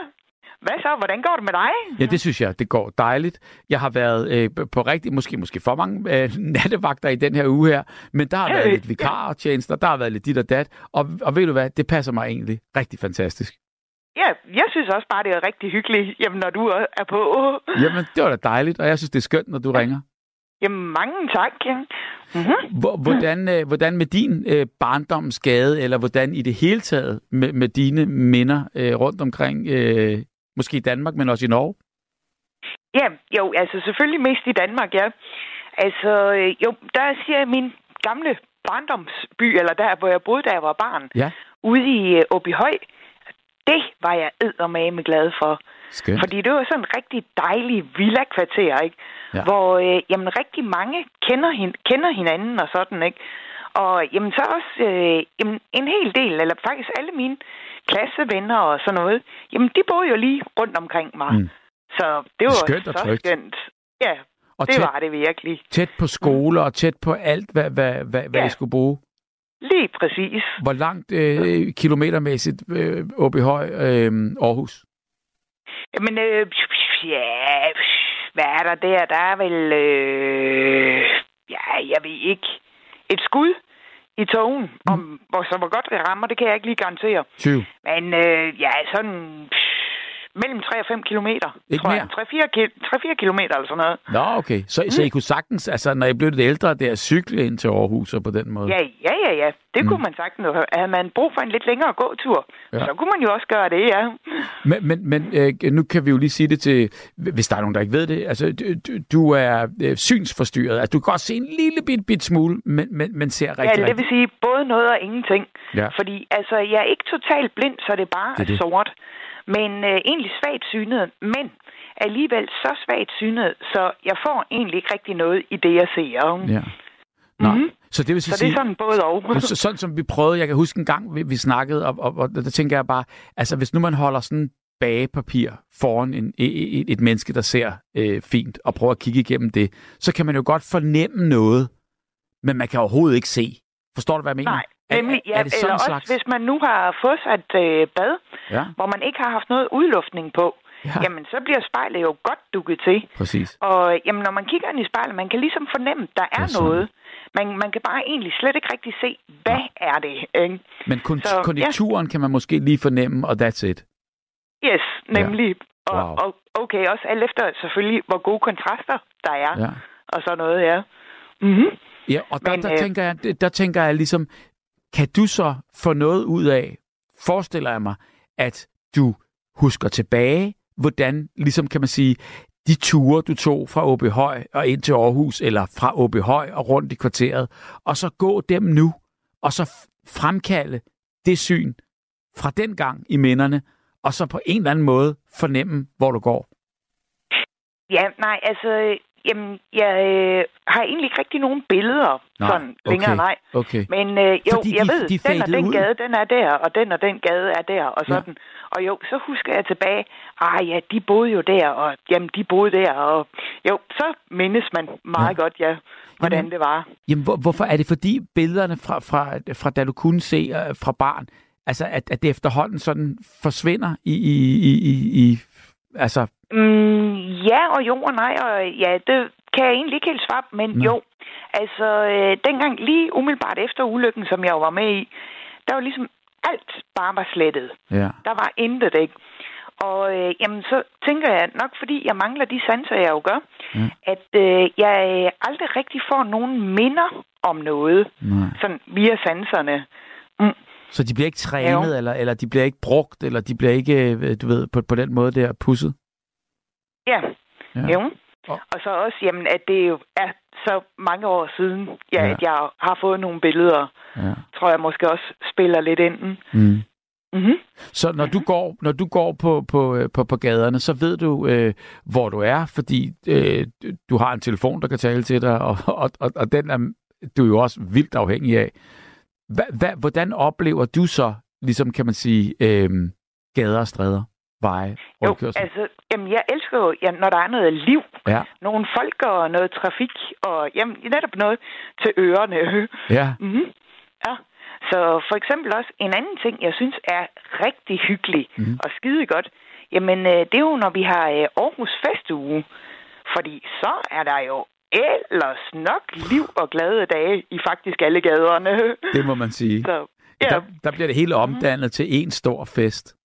Hvad så? Hvordan går det med dig? Ja, det synes jeg, det går dejligt. Jeg har været øh, på rigtig, måske, måske for mange øh, nattevagter i den her uge her, men der har Ja, været ja. lidt vikartjenester, der har været lidt dit og dat, og, og ved du hvad, det passer mig egentlig rigtig fantastisk. Ja, jeg synes også bare, det er rigtig hyggeligt, jamen, når du er på. Jamen, det var da dejligt, og jeg synes, det er skønt, når du ringer. Jamen, mange tak. Ja. Mm-hmm. Hvor, hvordan, øh, hvordan med din øh, barndomsgade, eller hvordan i det hele taget med, med dine minder øh, rundt omkring, øh, måske i Danmark, men også i Norge? Ja, jo, altså selvfølgelig mest i Danmark, ja. Altså, øh, jo, der siger jeg min gamle barndomsby, eller der, hvor jeg boede, da jeg var barn, Ja, ude i øh, Åbyhøj. Det var jeg eddermame glad for. skønt. Fordi det var sådan en rigtig dejlig villa-kvarter, ikke? Ja. Hvor øh, jamen, rigtig mange kender, hin- kender hinanden og sådan, ikke? Og jamen, så også øh, jamen, en hel del, eller faktisk alle mine klassevenner og sådan noget, jamen, de boede jo lige rundt omkring mig. Mm. Mm. Så det var Skønt og så trygt. skønt. Ja, Og det tæt, var det virkelig. tæt på skoler og tæt på alt, hvad, hvad, hvad, hvad Ja. I skulle bruge. Lige præcis. Hvor langt øh, kilometermæssigt øh, op i høj øh, Aarhus? Jamen, øh, ja, hvad er der der? Der er vel, øh, ja, jeg ved ikke, et skud i togen. Mm. Om, hvor, så hvor godt det rammer, det kan jeg ikke lige garantere. 20. Men øh, ja, sådan mellem 3 og 5 kilometer. Ikke tror mere? Jeg. 3-4 ki- kilometer eller sådan noget. Nå, okay. Så, mm. så I kunne sagtens, altså når I blev lidt ældre, der cykle ind til Aarhus og på den måde? Ja, ja, ja, ja. Det Mm. mm. kunne man sagtens. Havde man brug for en lidt længere gåtur, Ja. så kunne man jo også gøre det, ja. Men, men, men øh, nu kan vi jo lige sige det til, hvis der er nogen, der ikke ved det. Altså, du, du- er øh, synsforstyrret. Altså, du kan godt se en lille bit, bit smule, men, men, men ser rigtig, Ja, det vil sige både noget og ingenting. Ja. Fordi altså, jeg er ikke totalt blind, så det er bare Det er det. sort. Men øh, egentlig svagt synet, men alligevel så svagt synet, så jeg får egentlig ikke rigtig noget i det, jeg ser. Ja. Nå, Mhm. så det vil så, Så det sige... er sådan både og. Så, sådan som vi prøvede, jeg kan huske en gang, vi, vi snakkede, og, og, og der tænker jeg bare, altså hvis nu man holder sådan bagepapir foran en, et, et menneske, der ser øh, fint, og prøver at kigge igennem det, så kan man jo godt fornemme noget, men man kan overhovedet ikke se. Forstår du, hvad jeg mener? Nej, Er- nemlig, ja, er det sådan eller også slags... hvis man nu har fået sig et øh, bad, Ja, hvor man ikke har haft noget udluftning på, ja. ja. jamen så bliver spejlet jo godt dukket til. præcis. Og jamen, når man kigger ind i spejlet, man kan ligesom fornemme, at der er sådan. noget. Man, man kan bare egentlig slet ikke rigtig se, hvad er det? Ikke? Men kon- Så, ja. konjunkturen kan man måske lige fornemme, og that's it. Yes, nemlig. Wow. Og, og okay, også alt efter selvfølgelig, hvor gode kontraster der er, Ja. og sådan noget, ja. Mm-hmm. Ja, og der, Men, der, øh, tænker jeg, der tænker jeg ligesom, kan du så få noget ud af, forestiller jeg mig, at du husker tilbage, hvordan, ligesom kan man sige, de ture, du tog fra OB Høj og ind til Aarhus, eller fra OB Høj og rundt i kvarteret, og så gå dem nu, og så fremkalde det syn fra den gang i minderne, og så på en eller anden måde fornemme, hvor du går. Ja, nej, altså, jamen, jeg øh, har egentlig ikke rigtig nogen billeder Nej, sådan længere, okay. nej. Okay. Men øh, jo, Fordi jeg de- ved, de den og den ud. gade, den er der, og den og den gade er der, og Ja. sådan. Og jo, så husker jeg tilbage, ah ja, de boede jo der, og jamen, de boede der, og jo, så mindes man meget Ja. godt, ja, hvordan Jamen, det var. Jamen, hvor, hvorfor er det fordi billederne fra, fra, fra da du kunne se øh, fra barn, altså at, at det efterhånden sådan forsvinder i, i, i, i, i altså, Mm, ja og jo og nej, og ja, det kan jeg egentlig ikke helt svare men Nå. jo. Altså, øh, dengang lige umiddelbart efter ulykken, som jeg jo var med i, der var ligesom alt bare var slettet. ja, Der var intet, ikke? Og øh, jamen, så tænker jeg nok, fordi jeg mangler de sanser, jeg jo gør, Ja. at øh, jeg øh, aldrig rigtig får nogen minder om noget, nej. sådan via sanserne. Mm. Så de bliver ikke trænet, eller, eller de bliver ikke brugt, eller de bliver ikke, øh, du ved, på, på den måde der pusset? Ja, Ja. jo. Og- Og så også, jamen, at det jo er så mange år siden, ja, Ja. ja. at jeg har fået nogle billeder, Ja. tror jeg måske også spiller lidt ind. Mm. Mm-hmm. Så når du går, når du går på, på, øh, på, på gaderne, så ved du, øh, hvor du er, fordi øh, du har en telefon, der kan tale til dig, og, og, og, og den er du er jo også vildt afhængig af. Hva, hva, hvordan oplever du så, ligesom kan man sige, øh, gader og stræder, veje, Jo, rundkørsel? altså, jamen, jeg elsker jo, ja, når der er noget liv, Ja, nogle folk og noget trafik, og jamen, netop noget til ørerne. ja, Mm-hmm. Ja. Så for eksempel også en anden ting, jeg synes er rigtig hyggelig Mhm. mm. og skide godt, jamen øh, det er jo, når vi har øh, Aarhus Festuge. Fordi så er der jo ellers nok liv og glade dage i faktisk alle gaderne. det må man sige. Så ja, Der, der bliver det hele omdannet til en stor fest.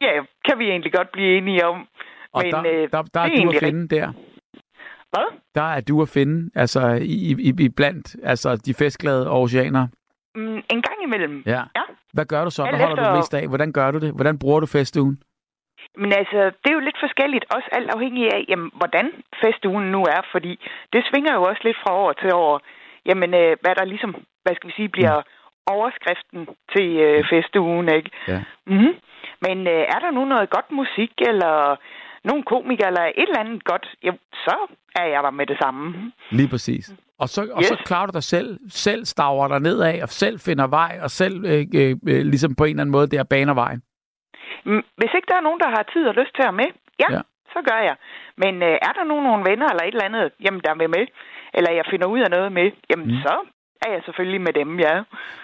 Ja, kan vi egentlig godt blive enige om. Og Men, der, øh, der, der er er du at finde der. Hvad? Der er du at finde, altså i, i, i blandt altså, de festglade oceaner. Mm, en gang imellem. Ja. Ja. Hvad gør du så? Hvad holder du mest af? Hvordan gør du det? Hvordan bruger du festugen? Men altså, det er jo lidt forskelligt, også alt afhængig af, jamen, hvordan festugen nu er, fordi det svinger jo også lidt fra år til år. Jamen, øh, hvad der ligesom, hvad skal vi sige, bliver overskriften til øh, festugen, ikke? Ja. Mm-hmm. Men øh, er der nu noget godt musik, eller nogle komikere, eller et eller andet godt, jo, så er jeg der med det samme. Lige præcis. Og så, og så Yes. klarer du dig selv, selv staver dig nedad, og selv finder vej, og selv øh, øh, øh, ligesom på en eller anden måde der baner vejen. Mm, Hvis ikke der er nogen, der har tid og lyst til at med, ja, Ja. så gør jeg. Men øh, er der nu nogle venner eller et eller andet, jamen der vil med, eller jeg finder ud af noget med, jamen mm. så er jeg selvfølgelig med dem, ja.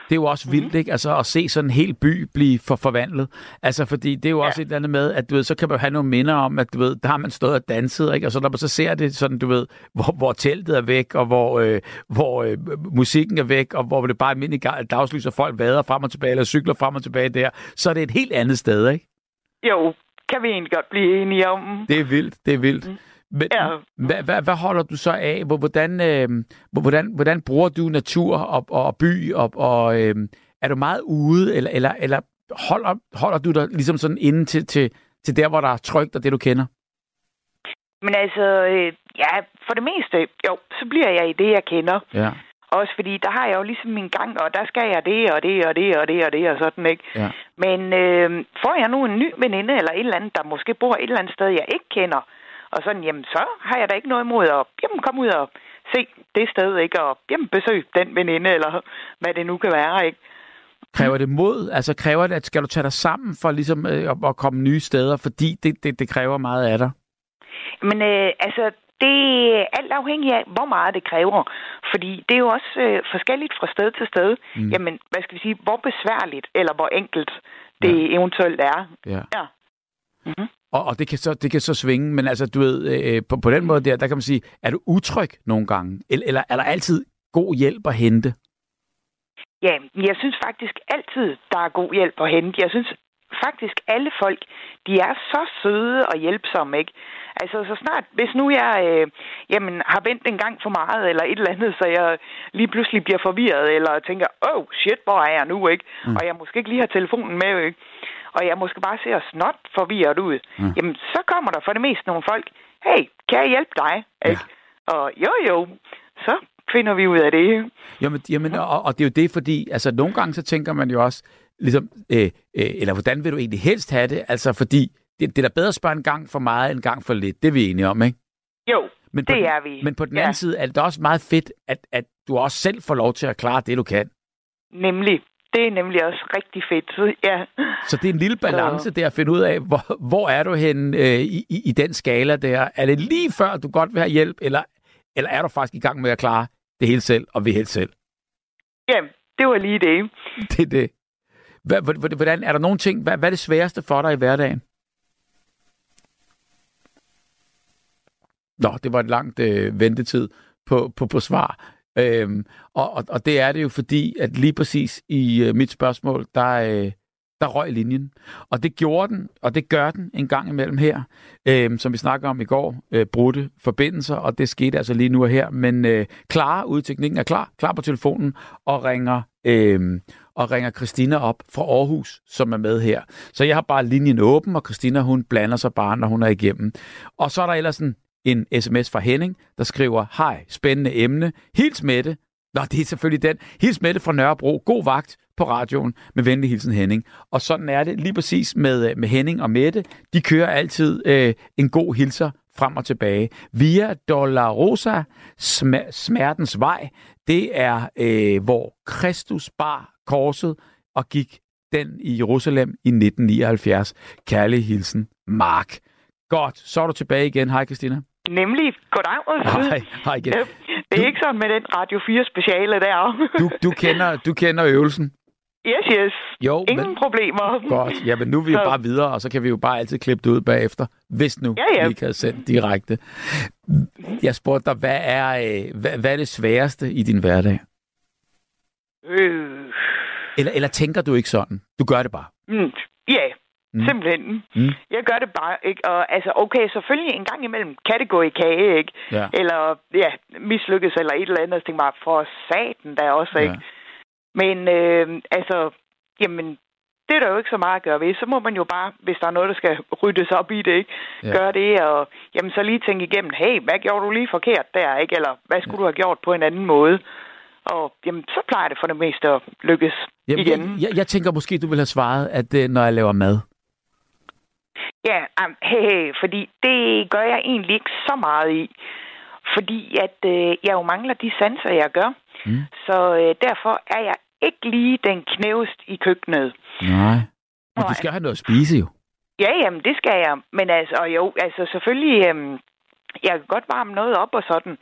Det er jo også vildt, ikke? Altså at se sådan en hel by blive for forvandlet. Altså fordi det er jo Ja. også et eller andet med, at du ved, så kan man jo have nogle minder om, at du ved, der har man stået og danset, ikke? Og så når man så ser det sådan, du ved, hvor, hvor teltet er væk, og hvor, øh, hvor øh, musikken er væk, og hvor det bare er almindelig dagslys, og folk vader frem og tilbage, eller cykler frem og tilbage der, så er det et helt andet sted, ikke? Jo, kan vi egentlig godt blive enige om. Det er vildt, det er vildt. Mm. Men, Ja. hvad, hvad, hvad holder du så af? Hvor- Hvordan, øh, hvor- hvordan, hvordan bruger du natur og, og by? Og, og øh, er du meget ude, eller, eller, eller holder, holder du dig ligesom sådan inde til, til, til der, hvor der er trygt og det, du kender? Men altså, øh, ja, for det meste, jo, så bliver jeg i det, jeg kender. Ja, Også fordi, der har jeg jo ligesom min gang, og der skal jeg det, og det, og det, og det, og det, og sådan, ikke? ja. Men øh, får jeg nu en ny veninde, eller et eller andet, der måske bor et eller andet sted, jeg ikke kender, og sådan, jamen, så har jeg da ikke noget imod at jamen, komme ud og se det sted, ikke? Og jamen, besøg den veninde, eller hvad det nu kan være, ikke? Kræver det mod? Altså kræver det, at skal du tage dig sammen for ligesom øh, at, komme nye steder, fordi det, det, det kræver meget af dig? Men øh, altså, det er alt afhængigt af, hvor meget det kræver. Fordi det er jo også øh, forskelligt fra sted til sted. Mm. Jamen, hvad skal vi sige, hvor besværligt eller hvor enkelt det ja. eventuelt er. Ja. ja. Mm-hmm. Og, og det, kan så, det kan så svinge, men altså, du ved, øh, på, på den måde der, der kan man sige, er du utryg nogle gange? Eller, eller er der altid god hjælp at hente? Ja, jeg synes faktisk altid, der er god hjælp at hente. Jeg synes faktisk, alle folk, de er så søde og hjælpsomme, ikke? Altså, så snart, hvis nu jeg øh, jamen, har vendt en gang for meget, eller et eller andet, så jeg lige pludselig bliver forvirret, eller tænker, oh shit, hvor er jeg nu, ikke? Mm. Og jeg måske ikke lige har telefonen med, ikke? Og jeg måske bare ser snot forvirret ud. Mm. Jamen, så kommer der for det meste nogle folk, hey, kan jeg hjælpe dig? Ikke? Ja. Og jo, jo, så finder vi ud af det. Jamen, jamen og, og det er jo det, fordi altså, nogle gange så tænker man jo også, ligesom, øh, øh, eller hvordan vil du egentlig helst have det? Altså, fordi det, det er da bedre at spørge en gang for meget end en gang for lidt. Det er vi enige om, ikke? Jo, men på, det er vi. Men på den anden ja. side er det også meget fedt, at, at du også selv får lov til at klare det, du kan. Nemlig. Det er nemlig også rigtig fedt, så ja. Så det er en lille balance der at finde ud af, hvor, hvor er du hen øh, i, i den skala der? Er det lige før, du godt vil have hjælp, eller, eller er du faktisk i gang med at klare det hele selv, og vil helt selv? Ja, det var lige det. Det er det. Hvordan, er der nogle ting, hvad, hvad er det sværeste for dig i hverdagen? Nå, det var et langt øh, ventetid på, på, på svar. Øhm, og, og, og det er det jo fordi, at lige præcis i øh, mit spørgsmål, der, øh, der røg linjen. Og det gjorde den, og det gør den en gang imellem her, øh, som vi snakker om i går, øh, brudte forbindelser, og det skete altså lige nu og her. Men øh, klar udteknikken er klar, klar på telefonen, og ringer, øh, og ringer Christina op fra Aarhus, som er med her. Så jeg har bare linjen åben, og Christina hun blander sig bare, når hun er igennem. Og så er der ellers en en sms fra Henning, der skriver, hej, spændende emne, hils Mette. Nå, det er selvfølgelig den. Hils Mette fra Nørrebro. God vagt på radioen med venlig hilsen Henning. Og sådan er det lige præcis med, øh, med Henning og Mette. De kører altid øh, en god hilser frem og tilbage. Via Dolorosa, sm- smertens vej, det er, øh, hvor Kristus bar korset og gik den i Jerusalem i 1979. Kærlig hilsen, Mark. Godt, så er du tilbage igen. Hej, Christina. Nemlig. Goddag. Hej, hej igen. Ja, det er du, ikke sådan med den Radio 4 speciale der. du, du, kender, du kender øvelsen? Yes, yes. Jo, Ingen men, problemer. Godt. Ja, men nu er vi så. jo bare videre, og så kan vi jo bare altid klippe det ud bagefter, hvis nu ja, ja. vi kan sende direkte. Jeg spurgte dig, hvad er, øh, hvad, hvad er det sværeste i din hverdag? Øh. Eller, eller tænker du ikke sådan? Du gør det bare? Mm. Ja, yeah. Mm. Simpelthen. Mm. Jeg gør det bare, ikke? Og altså, okay, selvfølgelig en gang imellem kan det gå i kage, ikke? Ja. Eller, ja, mislykkes eller et eller andet. Så tænker bare, for saten der også, ikke? Ja. Men, øh, altså, jamen, det er der jo ikke så meget at gøre ved. Så må man jo bare, hvis der er noget, der skal ryddes op i det, ikke? Ja. Gøre det, og jamen, så lige tænke igennem, hey, hvad gjorde du lige forkert der, ikke? Eller hvad skulle ja. du have gjort på en anden måde? Og jamen, så plejer det for det meste at lykkes jamen, igen. Jeg, jeg, jeg tænker måske, du vil have svaret, at øh, når jeg laver mad, Ja, um, hey, hey, fordi det gør jeg egentlig ikke så meget i. Fordi at øh, jeg jo mangler de sanser, jeg gør. Mm. Så øh, derfor er jeg ikke lige den knævest i køkkenet. Nej, men du skal have noget at spise jo. Ja, jamen det skal jeg. Men altså, jo, altså selvfølgelig, øh, jeg kan godt varme noget op og sådan.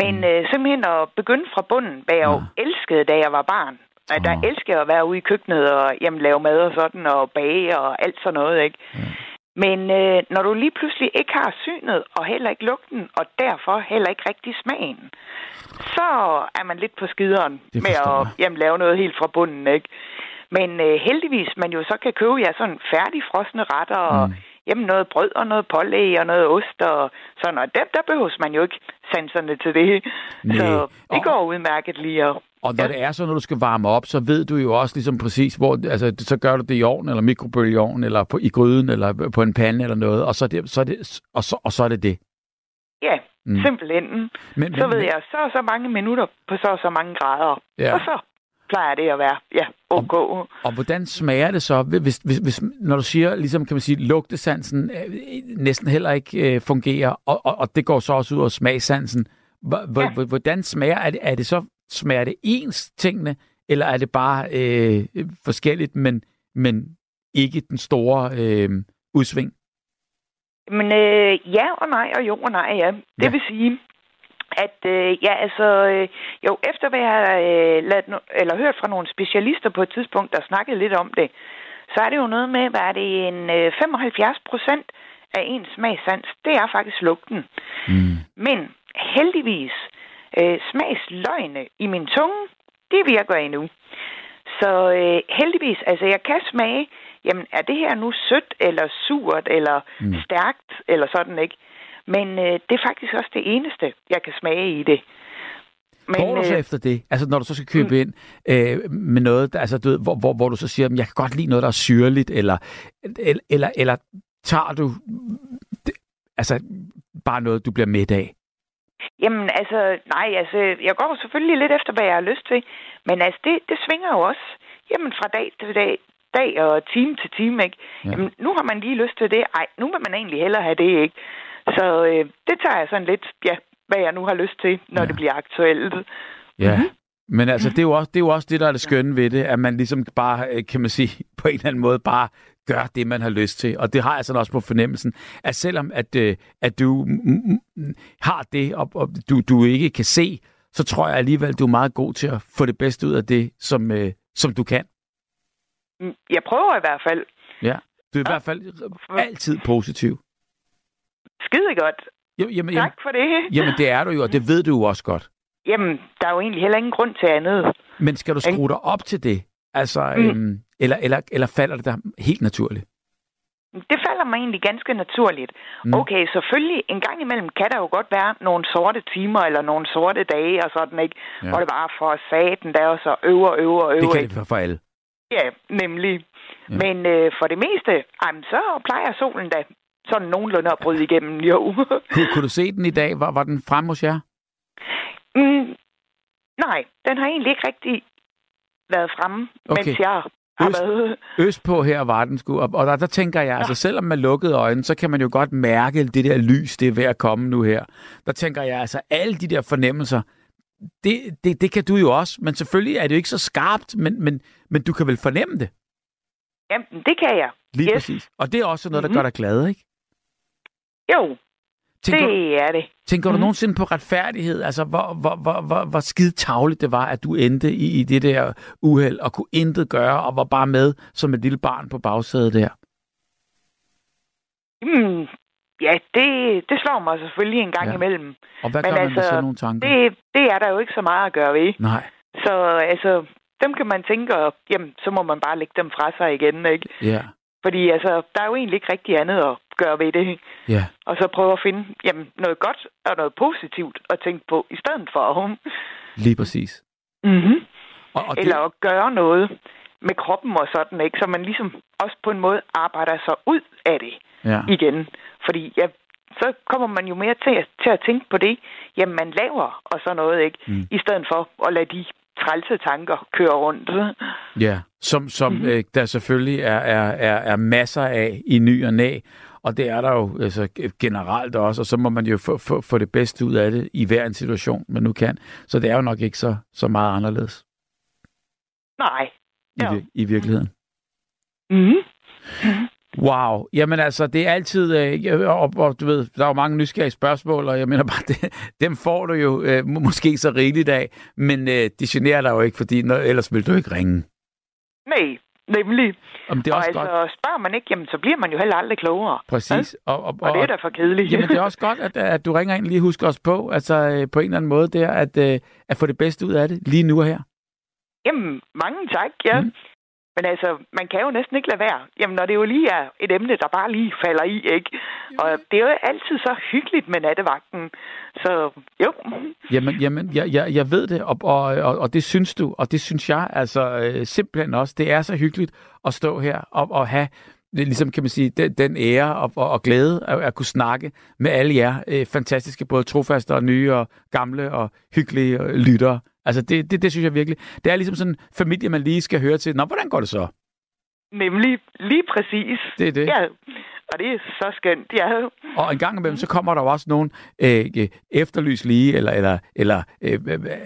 Men mm. øh, simpelthen at begynde fra bunden, hvad jeg ja. jo elskede, da jeg var barn. At der elsker jeg at være ude i køkkenet og jamen, lave mad og sådan, og bage og alt sådan noget, ikke? Ja. Men øh, når du lige pludselig ikke har synet, og heller ikke lugten, og derfor heller ikke rigtig smagen, så er man lidt på skideren med at jamen, lave noget helt fra bunden, ikke? Men øh, heldigvis, man jo så kan købe ja, sådan færdigfrosne retter, og mm. jamen, noget brød og noget pålæg og noget ost og sådan, og der, der behøves man jo ikke sanserne til det. Nej. Så det går udmærket lige at og når ja. det er så, når du skal varme op, så ved du jo også ligesom præcis, hvor, altså, så gør du det i ovnen, eller mikrobølgeovnen, eller på, i gryden, eller på en pande, eller noget, og så er det, så er det, og så, og så er det det. Ja, mm. simpelthen. Men, så men, ved jeg, så og så mange minutter på så og så mange grader. Ja. Og så plejer det at være, ja, ok. Og, og hvordan smager det så, hvis, hvis, hvis, når du siger, ligesom kan man sige, lugtesansen øh, næsten heller ikke øh, fungerer, og, og, og det går så også ud af smagsansen, ja. hvordan smager, er det, er det så Smager det ens tingene, eller er det bare øh, forskelligt, men, men ikke den store øh, udsving? Men øh, ja og nej, og jo og nej, ja. Det Ja. vil sige, at øh, ja, altså, øh, jo, efter hvad jeg har øh, ladet, no- eller hørt fra nogle specialister på et tidspunkt, der snakkede lidt om det, så er det jo noget med, hvad er det, en øh, 75 procent af ens smagssans, det er faktisk lugten. Mm. Men heldigvis, øh, smagsløgne i min tunge, de virker endnu. Så øh, heldigvis, altså jeg kan smage, jamen er det her nu sødt eller surt eller Mm. stærkt eller sådan, ikke? Men øh, det er faktisk også det eneste, jeg kan smage i det. Men, Går du så øh, efter det? Altså når du så skal købe mm. ind øh, med noget, der, altså, du ved, hvor, hvor, hvor du så siger, at jeg kan godt lide noget, der er syrligt, eller, eller, eller, eller tager du det, altså bare noget, du bliver midt af? Jamen, altså, nej, altså, jeg går selvfølgelig lidt efter, hvad jeg har lyst til. Men altså, det, det svinger jo også. Jamen, fra dag til dag, dag og time til time, ikke? Ja. Jamen, nu har man lige lyst til det. Ej, nu vil man egentlig hellere have det, ikke? Så øh, det tager jeg sådan lidt, ja, hvad jeg nu har lyst til, når Ja. det bliver aktuelt. Ja. Mhm. Men altså, det er, jo også, det er jo også det, der er det skønne ved det, at man ligesom bare, øh, kan man sige, på en eller anden måde bare gør det, man har lyst til. Og det har jeg sådan også på fornemmelsen, at selvom at, øh, at du har det, og, og du, du ikke kan se, så tror jeg alligevel, du er meget god til at få det bedste ud af det, som, øh, som du kan. Mm, Jeg prøver i hvert fald. Ja. Du er i Ja. hvert fald altid positiv. Skide godt. Jamen, jamen, Tak for det. jamen, det er du jo, og det ved du jo også godt. Jamen, der er jo egentlig heller ingen grund til andet. Men skal du skrue dig op til det? Altså, Mm. øhm, eller, eller, eller falder det dig helt naturligt? Det falder mig egentlig ganske naturligt. Mm. Okay, selvfølgelig, en gang imellem kan der jo godt være nogle sorte timer eller nogle sorte dage og sådan, ikke? Ja. Hvor det bare for saten, der er så øver, øver, øver. Det kan ikke? det for alle. Ja, nemlig. Ja. Men øh, for det meste, jamen, så plejer solen da sådan nogenlunde at bryde igennem, jo. Kunne, kunne du se den i dag? Var, var den frem hos jer? mm, nej, den har egentlig ikke rigtig været fremme, Okay. mens jeg har Øst- været... Østpå her var den sgu. Og, og der, der tænker jeg, ja. altså selvom med lukkede øjne, så kan man jo godt mærke det der lys, det er ved at komme nu her. Der tænker jeg, altså alle de der fornemmelser, det, det, det kan du jo også. Men selvfølgelig er det jo ikke så skarpt, men, men, men du kan vel fornemme det. Jamen, det kan jeg. Lige Yes. præcis. Og det er også noget, der Mhm. gør dig glad, ikke? Jo, Tænker, det er det. tænker du Mhm. nogensinde på retfærdighed? Altså, hvor, hvor, hvor, hvor, hvor skide tavligt det var, at du endte i, i det der uheld, og kunne intet gøre, og var bare med som et lille barn på bagsædet der? Mm, ja, det, det slår mig selvfølgelig en gang Ja. imellem. Og hvad Men gør man med altså, sådan nogle tanker? Det, det er der jo ikke så meget at gøre ved. Nej, Så altså, dem kan man tænke, og, jamen, så må man bare lægge dem fra sig igen, ikke? ja, Fordi altså, der er jo egentlig ikke rigtig andet at gøre ved det. ja. Og så prøve at finde jamen, noget godt og noget positivt at tænke på, i stedet for. Lige præcis. Mm-hmm. Og, og Eller det, at gøre noget med kroppen og sådan, ikke? Så man ligesom også på en måde arbejder sig ud af det ja. igen. Fordi ja, så kommer man jo mere til, at- til at tænke på det, jamen man laver og sådan noget, ikke? Mm. I stedet for at lade de trælse tanker køre rundt. ja. Som, som Mhm. øh, der selvfølgelig er, er, er, er masser af i ny og næ, og det er der jo altså, generelt også, og så må man jo få, få, få det bedste ud af det i hver en situation, man nu kan. Så det er jo nok ikke så, så meget anderledes Nej. i, vir- i virkeligheden. Mm. Wow. Jamen altså, det er altid, øh, og, og du ved, der er jo mange nysgerrige spørgsmål, og jeg mener bare, det, dem får du jo øh, må- måske så rigeligt af, men øh, de generer dig jo ikke, fordi når, ellers vil du ikke ringe. Nej, nemlig. Om det er og også altså, godt. spørger man ikke, jamen så bliver man jo heller aldrig klogere. Præcis. Og, og, Og det er da for kedeligt. Jamen, det er også godt, at, at du ringer ind lige husker os på, altså øh, på en eller anden måde der, at, øh, at få det bedste ud af det lige nu og her. Jamen, mange tak, ja. Mm. Men altså, man kan jo næsten ikke lade være. Jamen, når det jo lige er et emne, der bare lige falder i, ikke? Og det er jo altid så hyggeligt med nattevagten. Så jo, Jamen, jamen jeg, jeg, jeg ved det, og, og, og, og det synes du, og det synes jeg altså øh, simpelthen også. Det er så hyggeligt at stå her og, og have ligesom kan man sige, den, den ære og, og, og glæde at, at kunne snakke med alle jer øh, fantastiske, både trofaste og nye og gamle og hyggelige øh, lyttere. Altså det, det, det synes jeg virkelig. Det er ligesom sådan en familie, man lige skal høre til. Nå, hvordan går det så? nemlig lige præcis. Det er det. Ja, og det er så skønt, ja. Og en gang imellem, så kommer der jo også nogen øh, øh, efterlys lige, eller, eller, eller øh,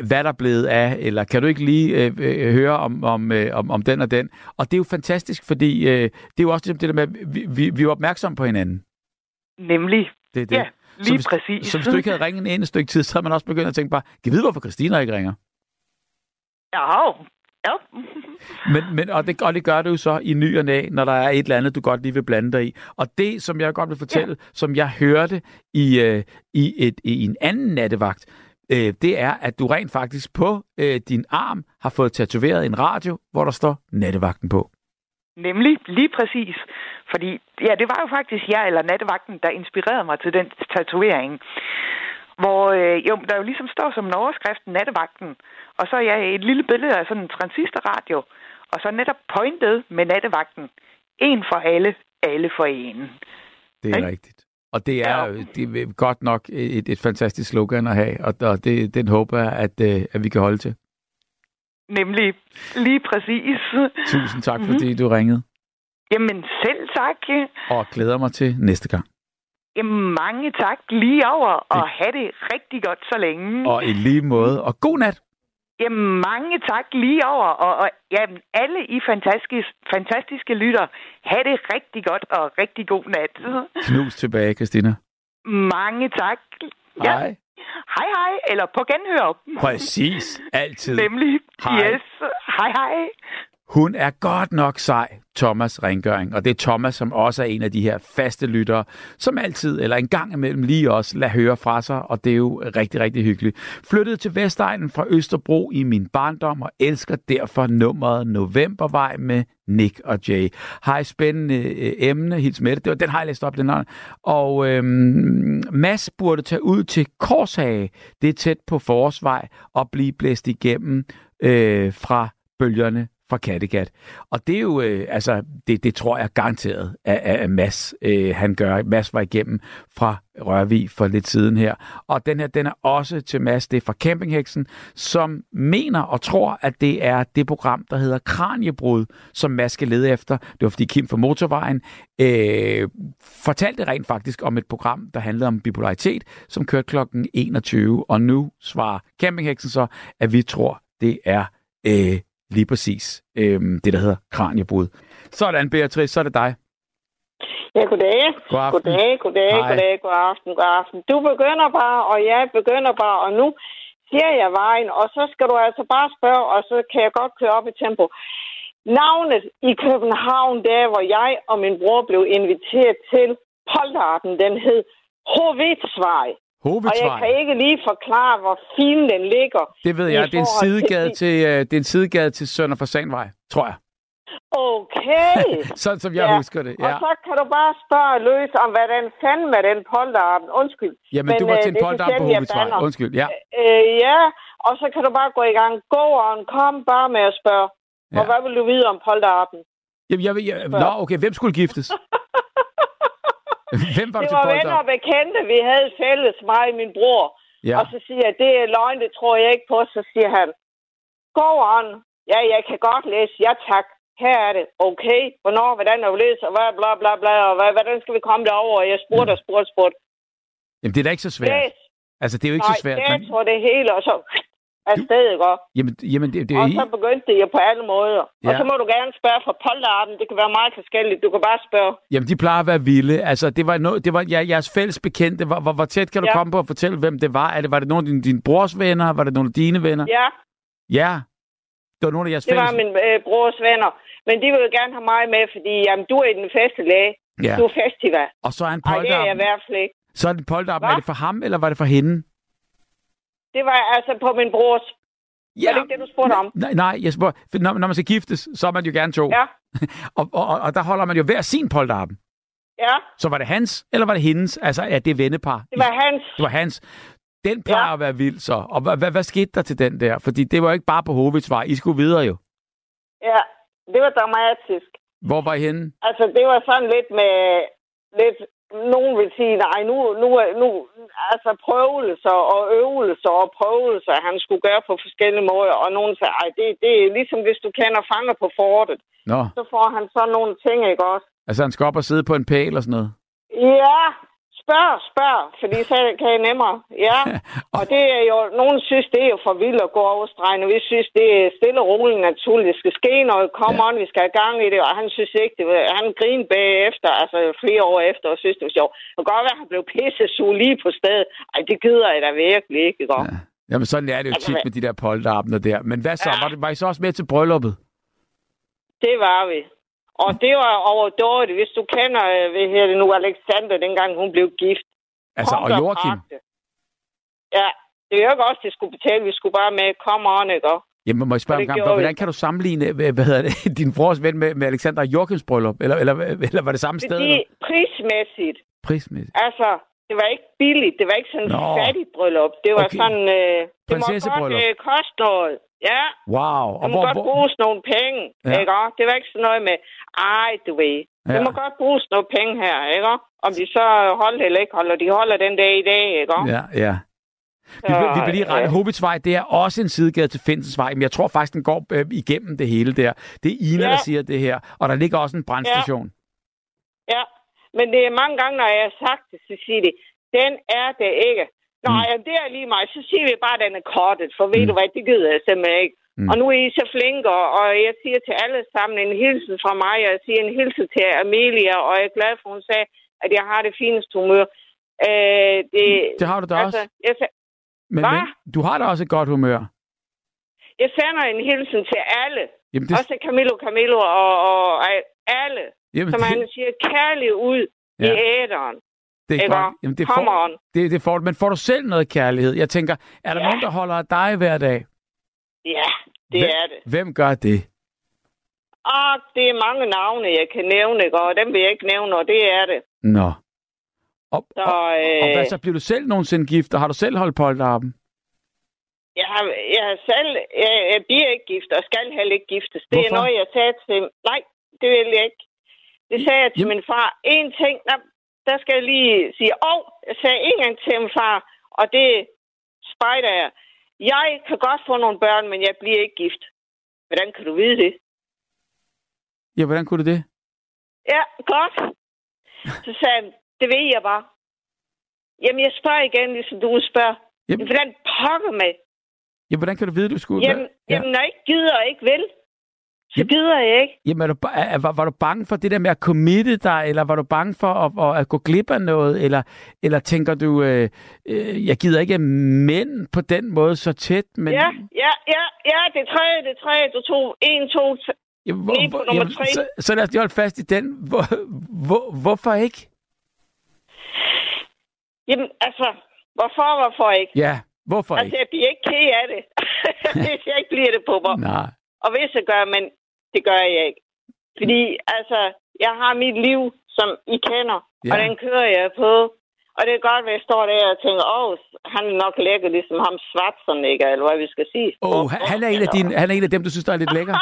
hvad der er blevet af, eller kan du ikke lige øh, øh, høre om, om, øh, om, om den og den. Og det er jo fantastisk, fordi øh, det er jo også ligesom det der med, at vi, vi, vi er opmærksomme på hinanden. Nemlig. Det er det. Ja, lige så hvis, præcis. Så hvis du ikke havde ringet en et stykke tid, så havde man også begyndt at tænke bare, kan vide, hvorfor Christina ikke ringer? Ja, ja. Men, men, og, det, og det gør du jo så i ny og næ, når der er et eller andet, du godt lige vil blande dig i. Og det, som jeg godt vil fortælle, ja. som jeg hørte i, øh, i, et, i en anden nattevagt, øh, det er, at du rent faktisk på øh, din arm har fået tatoveret en radio, hvor der står nattevagten på. Nemlig, lige præcis. Fordi, ja, det var jo faktisk jeg eller nattevagten, der inspirerede mig til den tatovering. Hvor øh, jo, der jo ligesom står som en overskrift nattevagten, og så er jeg et lille billede af sådan en transistorradio, og så netop pointet med nattevagten. En for alle, alle for en. Det er Ikke? rigtigt. Og det er, Ja. jo det er godt nok et, et fantastisk slogan at have, og, og det, den håber jeg, at, øh, at vi kan holde til. Nemlig, lige præcis. Tusind tak, Mhm. fordi du ringede, Jamen selv tak. og glæder mig til næste gang. Jamen mange tak lige over, og have det rigtig godt så længe. Og i lige måde, og god nat! Jamen mange tak lige over, og, og jamen, alle I fantastiske, fantastiske lytter, have det rigtig godt og rigtig god nat. Knus tilbage, Christina. Mange tak. Hej. Hej hej, eller på genhør. Præcis. Altid. Nemlig. Hej. Yes. Hej hej. Hun er godt nok sej, Thomas Rengøring. Og det er Thomas, som også er en af de her faste lyttere, som altid, eller en gang imellem lige også, lader høre fra sig. Og det er jo rigtig, rigtig hyggeligt. Flyttede til Vestegnen fra Østerbro i min barndom, og elsker derfor nummeret Novembervej med Nick og Jay. Har et spændende øh, emne, hils med det. det var, den har jeg læst op, den her. Og øhm, Mads burde tage ud til Korshage. Det er tæt på Forårsvej og blive blæst igennem øh, fra bølgerne fra Kattegat. Og det er jo, øh, altså, det, det tror jeg garanteret, at, at Mads, øh, han gør. Mads var igennem fra Rørvig for lidt siden her. Og den her, den er også til Mads, det er fra Campingheksen, som mener og tror, at det er det program, der hedder Kranjebrud, som Mads skal lede efter. Det var fordi Kim fra Motorvejen øh, fortalte rent faktisk om et program, der handlede om bipolaritet, som kørte klokken 21. Og nu svarer Campingheksen så, at vi tror, det er øh, lige præcis øh, det, der hedder Kranjebrud. Sådan, Beatrice, så er det dig. Ja, goddag. God aften. Goddag, goddag, Hej. goddag, god aften, god aften. Du begynder bare, og jeg begynder bare, og nu siger jeg vejen, og så skal du altså bare spørge, og så kan jeg godt køre op i tempo. Navnet i København, der hvor jeg og min bror blev inviteret til polterarten, den hed Hovitsvej. Og jeg kan ikke lige forklare, hvor fin den ligger. Det ved jeg. Det er en sidegade til- øh, det er en sidegade til Sønder for Sandvej, tror jeg. Okay. Sådan som jeg Ja, husker det. Og Ja. så kan du bare spørge løs om, hvad den fanden med den polterarten. Undskyld. Jamen, Men, du var øh, til en er polterarm på jeg bander. Undskyld, ja. Øh, ja, og så kan du bare gå i gang. Gå on, kom bare med at spørge. Ja. Og hvad vil du vide om polterarten? Jamen, jeg, jeg, Spørg. nå, okay, hvem skulle giftes? hvem var Det til var venner og bekendte, vi havde fælles, mig og min bror. Ja. Og så siger jeg, det er løgn, det tror jeg ikke på. Så siger han, go on. Ja, jeg kan godt læse. Ja, tak. Her er det. Okay. Hvornår, hvordan er læse, og hvad, bla, bla, bla, og hvad, hvordan skal vi komme derover? Og jeg spurgte og spurgte og spurgte. Jamen, det er da ikke så svært. Læs. Altså, det er jo ikke Nej, så svært. jeg Men, tror det hele, og så afsted, ikke også? jamen, jamen, det, det er Og så begyndte det jo på alle måder. Og Ja. så må du gerne spørge for polterarten. Det kan være meget forskelligt. Du kan bare spørge. Jamen, de plejer at være vilde. Altså, det var, no, det var ja, jeres fælles bekendte. Hvor, hvor, hvor tæt kan du Ja. komme på at fortælle, hvem det var? Er det, var det nogle af dine, dine brors venner? Var det nogle af dine venner? Ja, Ja. Det var nogle af jeres det fælles... var min øh, brors venner. Men de vil jo gerne have mig med, fordi jamen, du er i den feste læge. Ja. Du er festival. Og så er en Ej, det er jeg i hvert fald ikke. Så er det en polterarm. Hva? Er det for ham, eller var det for hende? Det var altså på min brors. Ja. Er det ikke det, du spurgte om? Nej, nej jeg for når, når man skal giftes, så er man jo gerne to. Ja, Og, og, og, og der holder man jo hver sin polterarm. ja. Så var det hans, eller var det hendes? Altså, er det vennepar? Det var hans. Det var hans. Den plejer Ja. at være vild så. Og hvad, hvad, hvad skete der til den der? Fordi det var jo ikke bare på Hovedsvej. I skulle videre jo. Ja, det var dramatisk. Hvor var I henne? Altså, det var sådan lidt med... Lidt, nogen vil sige, nej, nu, nu, nu altså prøvelser og øvelser og prøvelser, han skulle gøre på forskellige måder. Og nogen sagde, ej, det, det er ligesom hvis du kender fanger på fortet. Nå, Så får han sådan nogle ting, ikke også? altså han skal op og sidde på en pæl og sådan noget. Ja, spørg, spørg, fordi så kan jeg nemmere. Ja, og det er jo, nogen synes, det er jo for vildt at gå over stregen, og vi synes, det er stille og roligt naturligt. Det skal ske noget, kom ja. on, vi skal have gang i det, og han synes ikke, det var, han grinede bagefter, altså flere år efter, og synes, det var sjovt. Kan godt være, at han blev pisse lige på stedet. Ej, det gider jeg da virkelig ikke, ikke? Ja. Jamen, sådan er det jo altså, tit med de der polterabner der. Men hvad så? Ja. Var, det, var I så også med til brylluppet? Det var vi. Og det var overdådigt, hvis du kender, øh, hvad her det nu, Alexander, dengang hun blev gift. Altså, og Joachim? Ja, det er jo ikke også, det skulle betale. Vi skulle bare med, kom on, ikke? Jamen, må jeg spørge en gang, hvordan kan du sammenligne hvad hedder det, din brors ven med, med Alexander og Joachims bryllup? Eller, eller, eller var det samme sted? Fordi prismæssigt. Prismæssigt? Altså, det var ikke billigt. Det var ikke sådan et fattigt bryllup. Det var okay. sådan... Øh, det må godt øh, koste noget. Ja. Wow. Og det må hvor, godt hvor... bruges nogle penge, ja. ikke? Det var ikke sådan noget med, ej, du ved. Ja. Det må godt bruges nogle penge her, ikke? Om de så holder eller ikke holder. De holder den dag i dag, ikke? Ja, ja. Vi, så, vi vil lige rette. Ja. Hovedsvej, det er også en sidegade til Finsensvej, men jeg tror faktisk, den går øh, igennem det hele der. Det er Ina, ja. der siger det her. Og der ligger også en brandstation. Ja. ja, men det er mange gange, når jeg har sagt det, så siger de, den er det ikke. Nå, mm. det er lige mig. Så siger vi bare, at den er kortet, for ved mm. du hvad, det gider jeg simpelthen ikke. Mm. Og nu er I så flinke, og jeg siger til alle sammen en hilsen fra mig, og jeg siger en hilsen til Amelia, og jeg er glad for, at hun sagde, at jeg har det fineste humør. Øh, det, det har du da altså, også. Jeg, men, men du har da også et godt humør. Jeg sender en hilsen til alle. Jamen, det... Også Camilo Camilo og, og, og alle. Jamen, som det... han siger, kærlig ud ja. i æderen. Det er godt. Jamen, det får, det, det får, men får du selv noget kærlighed? Jeg tænker, er der ja. nogen, der holder af dig hver dag? Ja, det hvem, er det. Hvem gør det? Ah, det er mange navne, jeg kan nævne, og dem vil jeg ikke nævne, og det er det. Nå. Og, så, og, øh, og hvad så, bliver du selv nogensinde gift, og har du selv holdt polterappen? Jeg har, jeg har selv, jeg, jeg bliver ikke gift, og skal heller ikke giftes. Det Hvorfor? er noget, jeg sagde til, nej, det vil jeg ikke. Det sagde jeg til Jamen. min far. En ting, nej, der skal jeg lige sige, og jeg sagde en gang til min far, og det spejder jeg. Jeg kan godt få nogle børn, men jeg bliver ikke gift. Hvordan kan du vide det? Ja, hvordan kunne du det? Ja, godt. Så sagde han, det ved jeg bare. Jamen, jeg spørger igen, ligesom du spørger. Jamen. Hvordan pokker med? Ja, hvordan kan du vide, du skulle... Jamen, ja. jamen når jeg ikke gider og ikke vil, så gider jeg ikke. Jamen, er du, er, var, var du bange for det der med at committe dig, eller var du bange for at, at, at gå glip af noget, eller, eller tænker du, øh, øh, jeg gider ikke mænd på den måde så tæt, men... Ja, ja, ja, ja, det er tredje, det er tredje, du tog en, to, jamen, hvor, hvor, nummer jamen. Så, så lad os lige holde fast i den. Hvor, hvor, hvorfor ikke? Jamen, altså, hvorfor, hvorfor ikke? Ja, hvorfor altså, ikke? Altså, jeg bliver ikke ked af det, hvis jeg ikke bliver det på mig. Nej. Og hvis jeg gør, men det gør jeg ikke. Fordi, altså, jeg har mit liv, som I kender, ja. og den kører jeg på. Og det er godt, at jeg står der og tænker, åh, han er nok lækker, ligesom ham ikke, eller hvad vi skal sige. Åh, oh, han, er en af dine, han er en af dem, du synes, der er lidt lækker?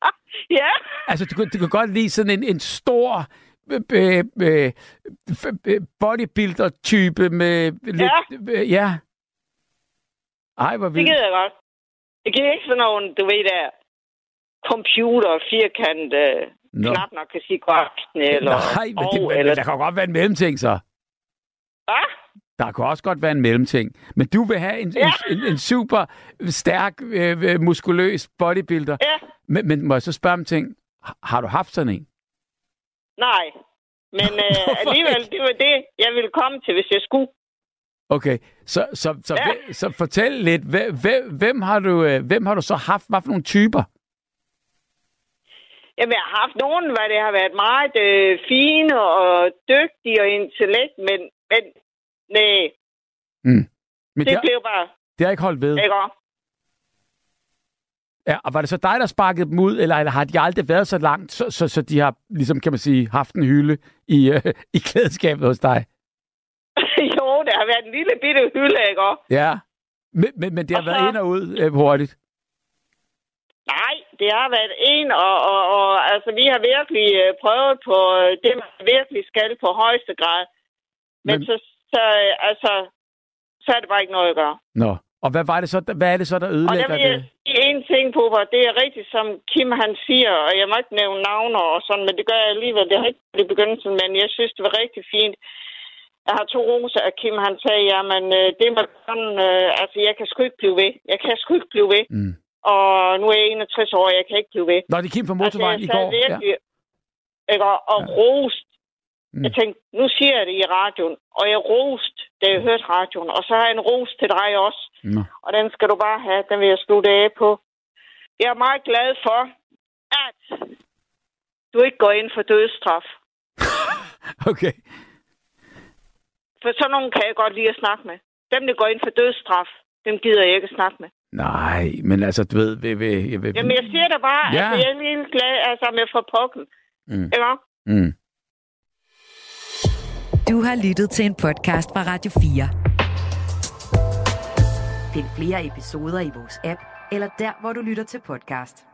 ja. Altså, du, du kan godt lide sådan en, en stor øh, øh, bodybuilder-type med lidt... Ja. Øh, ja. Ej, hvor vildt. Det gider jeg godt. Det giver ikke sådan nogen, du ved der, computer, firkant, øh, no. knap nok kan sige godt eller Nej, men, det, men, eller... der kan godt være en mellemting, så. Hvad? Der kan også godt være en mellemting. Men du vil have en, ja. en, en, en super stærk, øh, muskuløs bodybuilder. Ja. Men, men må jeg så spørge om ting? Har du haft sådan en? Nej. Men øh, alligevel, det var det, jeg ville komme til, hvis jeg skulle. Okay, så, så, så, ja. så fortæl lidt, hvem, hvem, har du, øh, hvem har du så haft? Hvad for nogle typer? Jamen, jeg har haft nogen, hvor det har været meget øh, fine og dygtige og intellekt, men, men nej. Mm. Men det, det blev bare... Det har ikke holdt ved. Ikke Ja, og var det så dig, der sparkede dem ud, eller, eller har de aldrig været så langt, så, så, så de har, ligesom kan man sige, haft en hylde i, øh, i klædeskabet hos dig? jo, det har været en lille bitte hylde, ikke Ja, men, men, men det har og været så... ind og ud øh, hurtigt? Nej, det har været en, og, og, og altså, vi har virkelig øh, prøvet på øh, det, man virkelig skal på højeste grad. Men, Men så, så, øh, altså, så er det bare ikke noget at gøre. Nå, og hvad, var det så, hvad er det så, der ødelægger og der vil jeg en ting på, hvor det er rigtigt, som Kim han siger, og jeg må ikke nævne navne og sådan, men det gør jeg alligevel. Det har ikke i begyndelsen, men jeg synes, det var rigtig fint. Jeg har to roser af Kim, han sagde, jamen, øh, det med sådan, øh, altså, jeg kan sgu ikke blive ved. Jeg kan sgu ikke blive ved. Mm. Og nu er jeg 61 år, jeg kan ikke blive ved. Nå, det Kim fra motorvejen altså, i jeg går. virkelig, ikke, og, og ja. rost. Mm. Jeg tænkte, nu siger jeg det i radioen. Og jeg rost, da jeg hørte radioen. Og så har jeg en ros til dig også. Nå. Og den skal du bare have. Den vil jeg slutte af på. Jeg er meget glad for, at du ikke går ind for dødsstraf. Okay. For sådan nogen kan jeg godt lide at snakke med. Dem, der går ind for dødsstraf, dem gider jeg ikke at snakke med. Nej, men altså, du ved... Ved, ved, jeg ved, Jamen, jeg siger det bare, Ja. ja. altså, jeg er lige glad altså, med for pokken. Mm. Ikke? Mm. Du har lyttet til en podcast fra Radio 4. Find flere episoder i vores app, eller der, hvor du lytter til podcast.